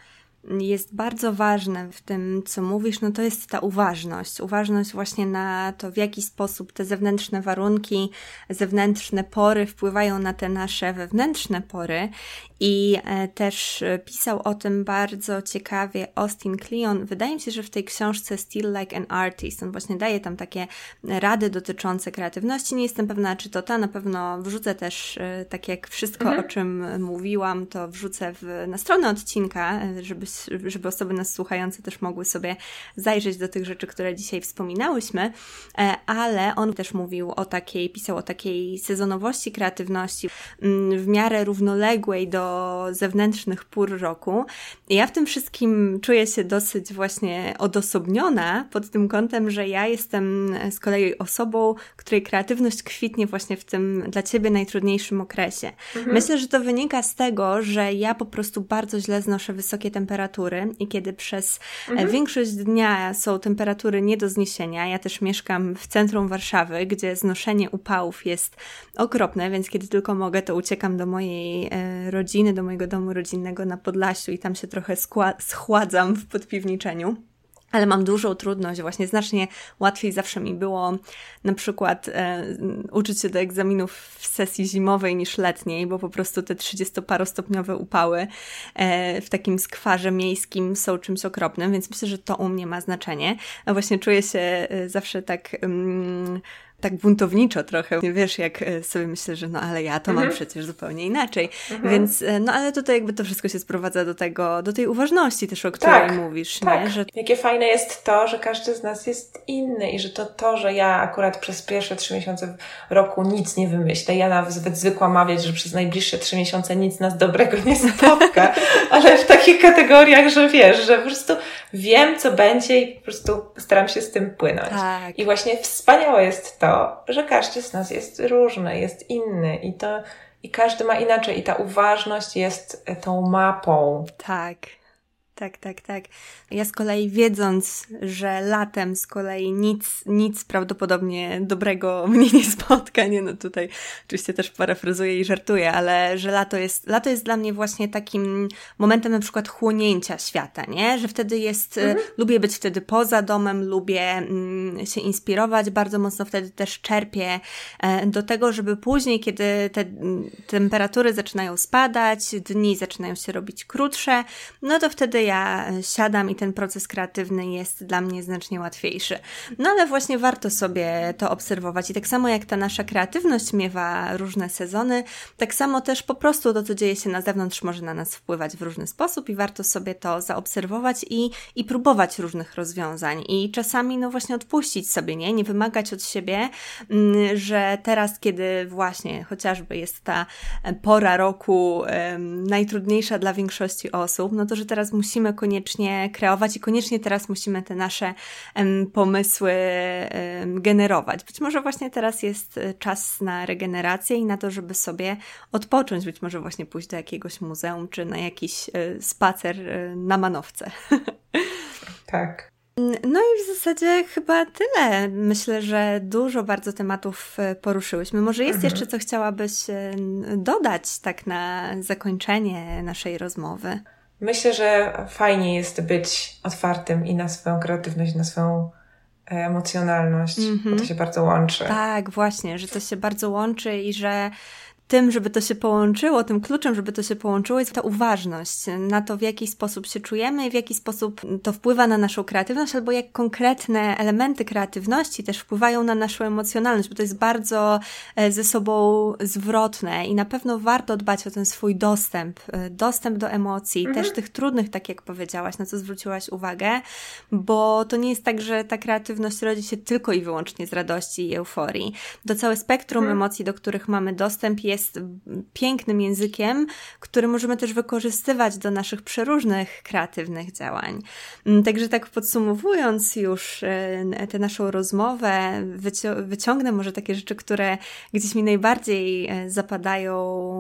jest bardzo ważne w tym, co mówisz, no to jest ta uważność. Uważność właśnie na to, w jaki sposób te zewnętrzne warunki, zewnętrzne pory wpływają na te nasze wewnętrzne pory i e, też e, pisał o tym bardzo ciekawie Austin Kleon. Wydaje mi się, że w tej książce Still Like an Artist, on właśnie daje tam takie rady dotyczące kreatywności. Nie jestem pewna, czy to ta, na pewno wrzucę też, e, tak jak wszystko, mhm. o czym mówiłam, to wrzucę w, na stronę odcinka, żeby, żeby osoby nas słuchające też mogły sobie zajrzeć do tych rzeczy, które dzisiaj wspominałyśmy, ale on też mówił o takiej, pisał o takiej sezonowości kreatywności mm, w miarę równoległej do zewnętrznych pór roku. I ja w tym wszystkim czuję się dosyć właśnie odosobniona pod tym kątem, że ja jestem z kolei osobą, której kreatywność kwitnie właśnie w tym dla ciebie najtrudniejszym okresie. Mhm. Myślę, że to wynika z tego, że ja po prostu bardzo źle znoszę wysokie temperatury i kiedy przez mhm. większość dnia są temperatury nie do zniesienia, ja też mieszkam w centrum Warszawy, gdzie znoszenie upałów jest okropne, więc kiedy tylko mogę, to uciekam do mojej e, rodziny, do mojego domu rodzinnego na Podlasiu i tam się trochę schładzam w podpiwniczeniu. Ale mam dużą trudność, właśnie znacznie łatwiej zawsze mi było na przykład e, uczyć się do egzaminów w sesji zimowej niż letniej, bo po prostu te 30-parostopniowe upały e, w takim skwarze miejskim są czymś okropnym, więc myślę, że to u mnie ma znaczenie. A właśnie czuję się e, zawsze tak. Mm, tak buntowniczo trochę. Wiesz, jak e, sobie myślę, że no ale ja to mhm. mam przecież zupełnie inaczej. Mhm. Więc, e, no ale tutaj jakby to wszystko się sprowadza do tego, do tej uważności też, o której tak, mówisz, tak. nie? Że... Jakie fajne jest to, że każdy z nas jest inny i że to to, że ja akurat przez pierwsze trzy miesiące roku nic nie wymyślę. Ja nawet zwykła mawiać, że przez najbliższe trzy miesiące nic nas dobrego nie spotka, ale w takich kategoriach, że wiesz, że po prostu wiem, co będzie i po prostu staram się z tym płynąć. Tak. I właśnie wspaniałe jest to, to, że każdy z nas jest różny, jest inny i to i każdy ma inaczej i ta uważność jest tą mapą. Tak. Tak, tak, tak. Ja z kolei wiedząc, że latem z kolei nic, nic prawdopodobnie dobrego mnie nie spotka, nie no tutaj oczywiście też parafrazuję i żartuję, ale że lato jest, lato jest dla mnie właśnie takim momentem na przykład chłonięcia świata, nie? Że wtedy jest, mhm. lubię być wtedy poza domem, lubię mm, się inspirować, bardzo mocno wtedy też czerpię e, do tego, żeby później, kiedy te mm, temperatury zaczynają spadać, dni zaczynają się robić krótsze, no to wtedy ja siadam i ten proces kreatywny jest dla mnie znacznie łatwiejszy. No ale właśnie warto sobie to obserwować i tak samo jak ta nasza kreatywność miewa różne sezony, tak samo też po prostu to, co dzieje się na zewnątrz, może na nas wpływać w różny sposób i warto sobie to zaobserwować i, i próbować różnych rozwiązań. I czasami, no właśnie, odpuścić sobie, nie? Nie wymagać od siebie, mm, że teraz, kiedy właśnie chociażby jest ta pora roku najtrudniejsza dla większości osób, no to że teraz musimy koniecznie kreować i koniecznie teraz musimy te nasze pomysły generować. Być może właśnie teraz jest e, czas na regenerację i na to, żeby sobie odpocząć, być może właśnie pójść do jakiegoś muzeum czy na jakiś e, spacer e, na manowce. Tak. No i w zasadzie chyba tyle. Myślę, że dużo bardzo tematów poruszyłyśmy. Może jest mhm. jeszcze co chciałabyś dodać tak na zakończenie naszej rozmowy? Myślę, że fajnie jest być otwartym i na swoją kreatywność, na swoją e, emocjonalność, mm -hmm. bo to mhm. się bardzo łączy. Tak, właśnie, że to się bardzo łączy i że tym, żeby to się połączyło, tym kluczem, żeby to się połączyło, jest ta uważność na to, w jaki sposób się czujemy i w jaki sposób to wpływa na naszą kreatywność, albo jak konkretne elementy kreatywności też wpływają na naszą emocjonalność, bo to jest bardzo e, ze sobą zwrotne i na pewno warto dbać o ten swój dostęp, e, dostęp do emocji, mhm. też tych trudnych, tak jak powiedziałaś, na co zwróciłaś uwagę, bo to nie jest tak, że ta kreatywność rodzi się tylko i wyłącznie z radości i euforii. Do całe spektrum mhm. emocji, do których mamy dostęp, jest jest pięknym językiem, który możemy też wykorzystywać do naszych przeróżnych kreatywnych działań. Mm, także tak podsumowując już e, tę naszą rozmowę, wyciągnę może takie rzeczy, które gdzieś mi najbardziej e, zapadają,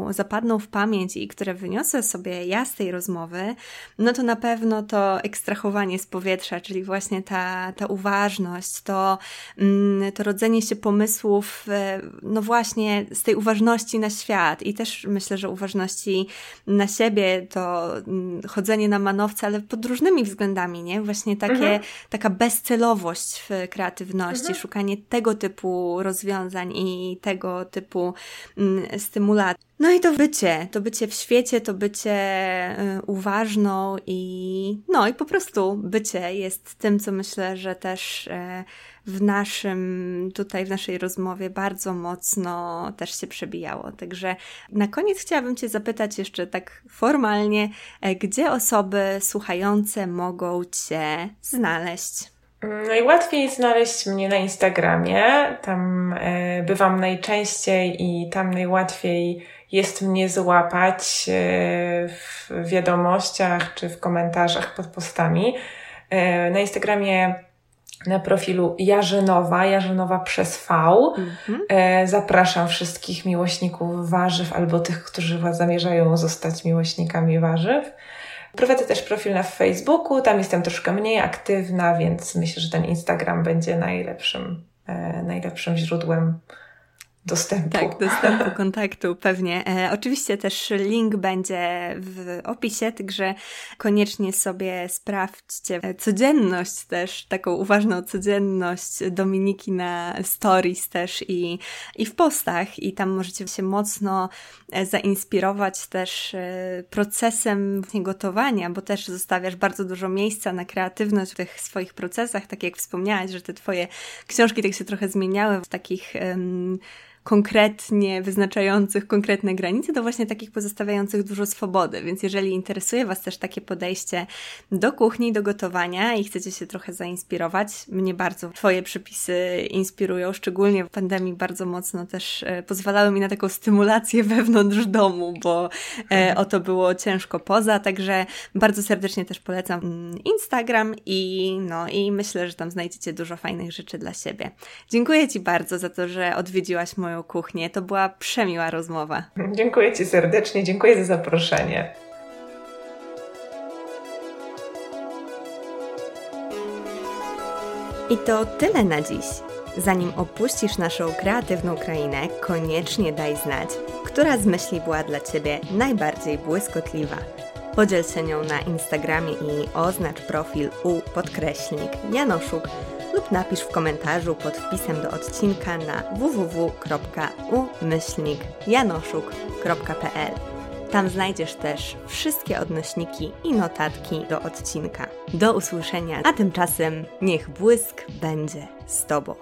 zapadną w pamięć i które wyniosę sobie ja z tej rozmowy, no to na pewno to ekstrahowanie z powietrza, czyli właśnie ta, ta uważność, to, mm, to rodzenie się pomysłów, e, no właśnie z tej uważności na na świat i też myślę, że uważności na siebie to mm, chodzenie na manowce, ale pod różnymi względami, nie? Właśnie takie, mhm. taka bezcelowość w kreatywności, mhm. szukanie tego typu rozwiązań i tego typu mm, stymulacji. No i to bycie, to bycie w świecie, to bycie y, uważną i no i po prostu bycie jest tym, co myślę, że też y, w naszym, tutaj w naszej rozmowie bardzo mocno też się przebijało. Także na koniec chciałabym Cię zapytać jeszcze tak formalnie, e, gdzie osoby słuchające mogą Cię znaleźć? Najłatwiej znaleźć mnie na Instagramie. Tam e, bywam najczęściej i tam najłatwiej jest mnie złapać e, w wiadomościach czy w komentarzach pod postami. Na Instagramie na profilu Jarzynowa, Jarzynowa przez V. Mhm. E, zapraszam wszystkich miłośników warzyw albo tych, którzy zamierzają zostać miłośnikami warzyw. Prowadzę też profil na Facebooku, tam jestem troszkę mniej aktywna, więc myślę, że ten Instagram będzie najlepszym, e, najlepszym źródłem dostępu. Tak, dostępu, kontaktu, pewnie. E, oczywiście też link będzie w opisie, także koniecznie sobie sprawdźcie codzienność też, taką uważną codzienność Dominiki na stories też i, i w postach i tam możecie się mocno e, zainspirować też e, procesem gotowania, bo też zostawiasz bardzo dużo miejsca na kreatywność w tych swoich procesach, tak jak wspomniałaś, że te twoje książki tak się trochę zmieniały w takich um, konkretnie wyznaczających konkretne granice, do właśnie takich pozostawiających dużo swobody. Więc jeżeli interesuje Was też takie podejście do kuchni, do gotowania i chcecie się trochę zainspirować, mnie bardzo Twoje przepisy inspirują, szczególnie w pandemii bardzo mocno też e, pozwalały mi na taką stymulację wewnątrz domu, bo e, o to było ciężko poza, także bardzo serdecznie też polecam mm, Instagram i no i myślę, że tam znajdziecie dużo fajnych rzeczy dla siebie. Dziękuję Ci bardzo za to, że odwiedziłaś moją moją kuchnię. To była przemiła rozmowa. Dziękuję Ci serdecznie, dziękuję za zaproszenie. I to tyle na dziś. Zanim opuścisz naszą kreatywną krainę, koniecznie daj znać, która z myśli była dla Ciebie najbardziej błyskotliwa. Podziel się nią na Instagramie i oznacz profil u podkreślnik Janoszuk lub napisz w komentarzu pod wpisem do odcinka na www.umyślnikjanoszuk.pl. Tam znajdziesz też wszystkie odnośniki i notatki do odcinka. Do usłyszenia, a tymczasem niech błysk będzie z Tobą.